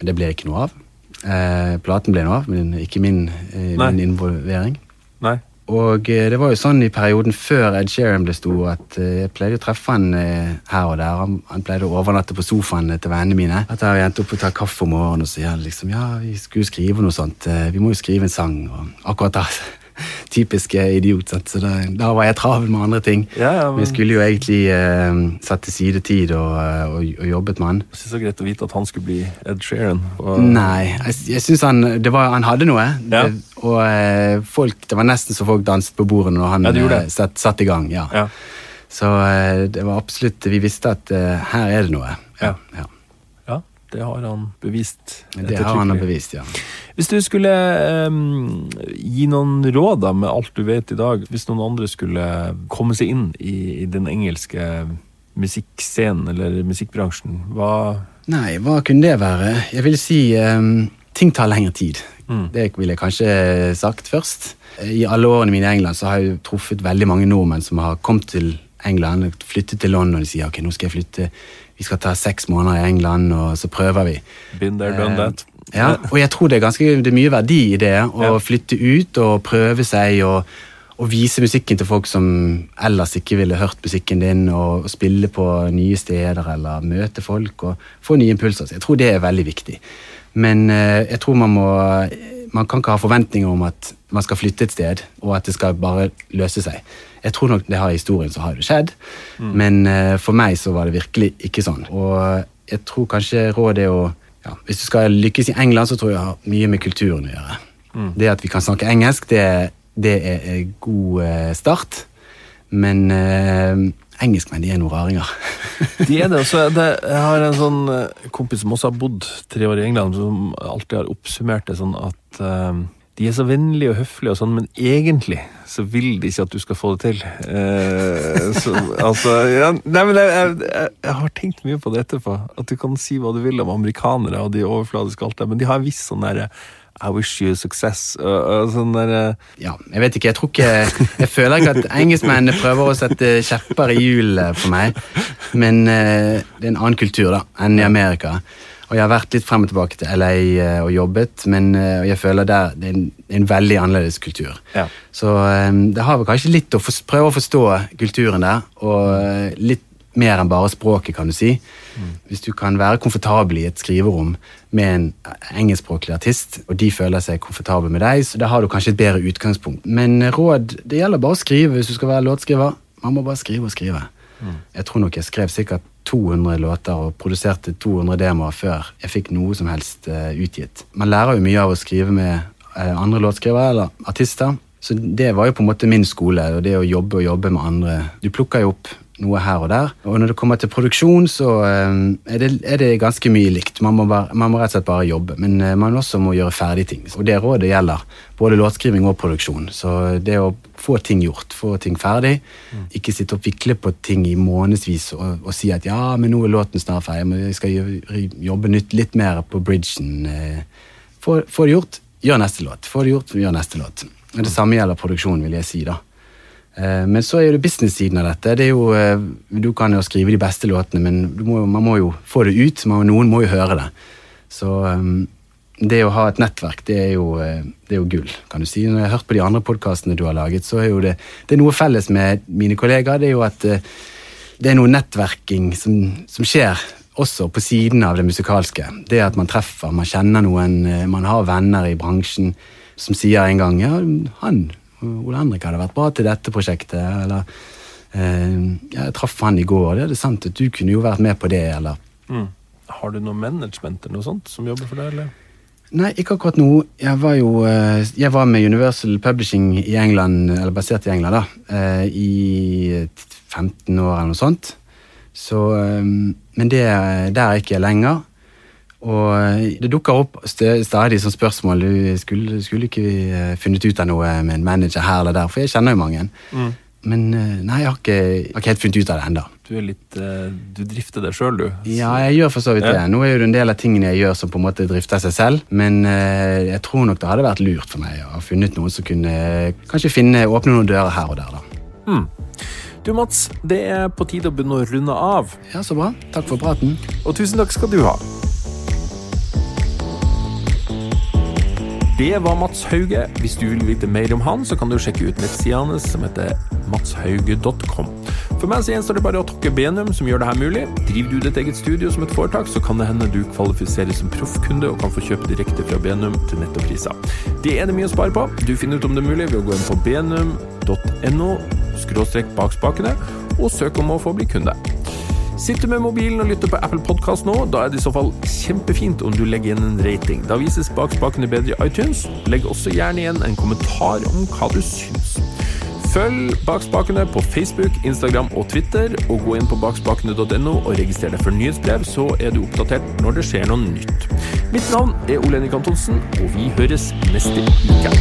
Det ble ikke noe av. Eh, platen ble nå av, men ikke min, eh, min involvering. Nei. Og eh, det var jo sånn i perioden før Ed Sheeran ble stor, at eh, jeg pleide å treffe han eh, her og der. Han, han, pleide å overnatte på sofaen til vennene mine. At jeg endte opp og ta kaffe om morgenen og sier liksom ja, vi skulle skrive noe sånt. Vi må jo skrive en sang. Og akkurat da typiske idiot. Så da, da, var jeg travel med andre ting. Ja, ja, men... Vi skulle jo egentlig eh, satt til side tid og, og, og, jobbet med han. Jeg synes det er greit å vite at han skulle bli Ed Sheeran. Og... Nei, jeg, jeg syns han, han hadde noe. Ja. Det, og eh, folk, det var nesten så folk danset på bordet når han ja, eh, satt, satt, i gang. ja. Så eh, det var absolutt Vi visste at eh, her er det noe. Ja, ja. Det har han bevist. Det har han bevist, ja. Hvis du skulle um, gi noen råd da, med alt du vet i dag, hvis noen andre skulle komme seg inn i, i den engelske musikkscenen eller musikkbransjen, hva Nei, hva kunne det være? Jeg vil si um, ting tar lengre tid. Mm. Det ville jeg kanskje sagt først. I alle årene mine i England så har jeg truffet veldig mange nordmenn som har kommet til England, flyttet til London og de sier ok, nå skal jeg flytte, vi skal ta seks måneder i England, og så prøver vi. Been there, done that. Eh, Ja, og jeg tror det er ganske det er mye verdi i det. Å flytte ut og prøve seg og, og vise musikken til folk som ellers ikke ville hørt musikken din, og, og spille på nye steder eller møte folk og få nye impulser. Så jeg tror det er veldig viktig. Men eh, jeg tror man må Man kan ikke ha forventninger om at man skal flytte et sted, og at det skal bare løse seg. Jeg tror nok det har i historien så har det skjedd, men uh, for meg så var det virkelig ikke sånn. Og jeg tror kanskje rådet er å ja, Hvis du skal lykkes i England, så tror jeg det har mye med kulturen å gjøre. Det at vi kan snakke engelsk, det, det er en god eh, start. Men uh, engelskmenn, de er noen raringer. De er det. Også, det, jeg har en sånn kompis som også har bodd tre år i England, som alltid har oppsummert det sånn at eh, de er så vennlige og høflige, og sånn, men egentlig så vil de ikke at du skal få det til. Eh, så, altså, ja, nei, men jeg, jeg, jeg, har tenkt mye på det etterpå. At du kan si hva du vil om amerikanere, og de er overfladiske alt det, men de har en viss sånn derre I wish you success. Og, og sånn derre Ja, jeg vet ikke, jeg tror ikke Jeg føler ikke at engelskmennene prøver å sette kjepper i hjulene for meg. Men eh, det er en annen kultur da, enn i Amerika. Og jeg har vært litt frem og tilbake til LA eh, og jobbet, men eh, jeg føler der det er en, en veldig annerledes kultur. Ja. Så eh, det har vel kanskje litt å for, prøve å forstå kulturen der, og litt mer enn bare språket, kan du si. Hvis du kan være komfortabel i et skriverom med en engelskspråklig artist, og de føler seg komfortable med deg, så da har du kanskje et bedre utgangspunkt. Men råd, det gjelder bare å skrive hvis du skal være låtskriver. Man må bare skrive og skrive. Jeg tror nok jeg skrev sikkert 200 låter og produserte 200 demoer før jeg fikk noe som helst eh, utgitt. Man lærer jo mye av å skrive med eh, andre låtskrivere eller artister. Så det var jo på en måte min skole, og det å jobbe og jobbe med andre. Du plukker jo opp noe her og der. Og når det kommer til produksjon, så eh, er, det, er det ganske mye likt. Man må, bare, man må rett og slett bare jobbe, men eh, man også må gjøre ferdig ting. Og det rådet gjelder både låtskriving og produksjon. Så det å få ting gjort, få ting ferdig, ikke sitte og vikle på ting i månedsvis og, og si at ja, men nå er låten snart ferdig, men jeg skal jobbe nytt, litt mer på bridgen. eh. Få, få det gjort, gjør neste låt. Få det gjort, gjør neste låt. Det samme gjelder produksjon, vil jeg si. da. Eh, Men så er det business-siden av dette. Det jo, eh, du kan jo skrive de beste låtene, men må, man må jo få det ut. Man, noen må jo høre det. Så eh, det å ha et nettverk, det er, jo, det er jo gull, kan du si. Når jeg har hørt på de andre podkastene du har laget, så er jo det, det er noe felles med mine kollegaer. Det er jo at det er noe nettverking som, som skjer også på siden av det musikalske. Det at man treffer, man kjenner noen, man har venner i bransjen som sier en gang ja, han, Ole Henrik hadde vært bra til dette prosjektet, eller eh, jeg traff han i går, det er det sant at du kunne jo vært med på det, eller mm. Har du noe management eller noe sånt som jobber for deg, eller? Nei, ikke akkurat nå. Jeg var jo eh, jeg var med Universal Publishing i England, eller basert i England, da, eh, i 15 år eller noe sånt. Så, eh, men det, der er ikke lenger. Og eh, det dukker opp stadig sånn spørsmål. Du skulle, skulle ikke vi eh, funnet ut av noe med en manager her eller der? For jeg kjenner jo mange. Men eh, nei, jeg har ikke, jeg har ikke helt funnet ut av det ennå. Du er litt Du drifter det sjøl, du. Ja, jeg gjør for så vidt det. Ja. Nå er jo det en del av tingene jeg gjør som på en måte drifter seg selv, men jeg tror nok det hadde vært lurt for meg å ha funnet noen som kunne kanskje finne, åpne noen dører her og der. da. Du, Mats, det er på tide å begynne å runde av. Ja, så bra. Takk for praten. Og tusen takk skal du ha. Det var Mats Hauge. Hvis du vil vite mer om han, så kan du sjekke ut nettsida hans som heter matshauge.com. For meg så gjenstår det bare å takke Benum som gjør det her mulig. Driver du ditt eget studio som et foretak, så kan det hende du kvalifiserer som proffkunde og kan få kjøpe direkte fra Benum til nettopriser. Det er det mye å spare på. Du finner ut om det er mulig ved å gå inn på benum.no skråstrek bak spakene og søk om å få bli kunde. Sitter med mobilen og lytter på Apple Podkast nå? Da er det i så fall kjempefint om du legger igjen en rating. Da vises bakspakene bedre i iTunes. Legg også gjerne igjen en kommentar om hva du syns. Følg Bakspakene på Facebook, Instagram og Twitter, og gå inn på bakspakene.no og registrer deg for nyhetsbrev, så er du oppdatert når det skjer noe nytt. Mitt navn er Olenik Antonsen, og vi høres neste uke.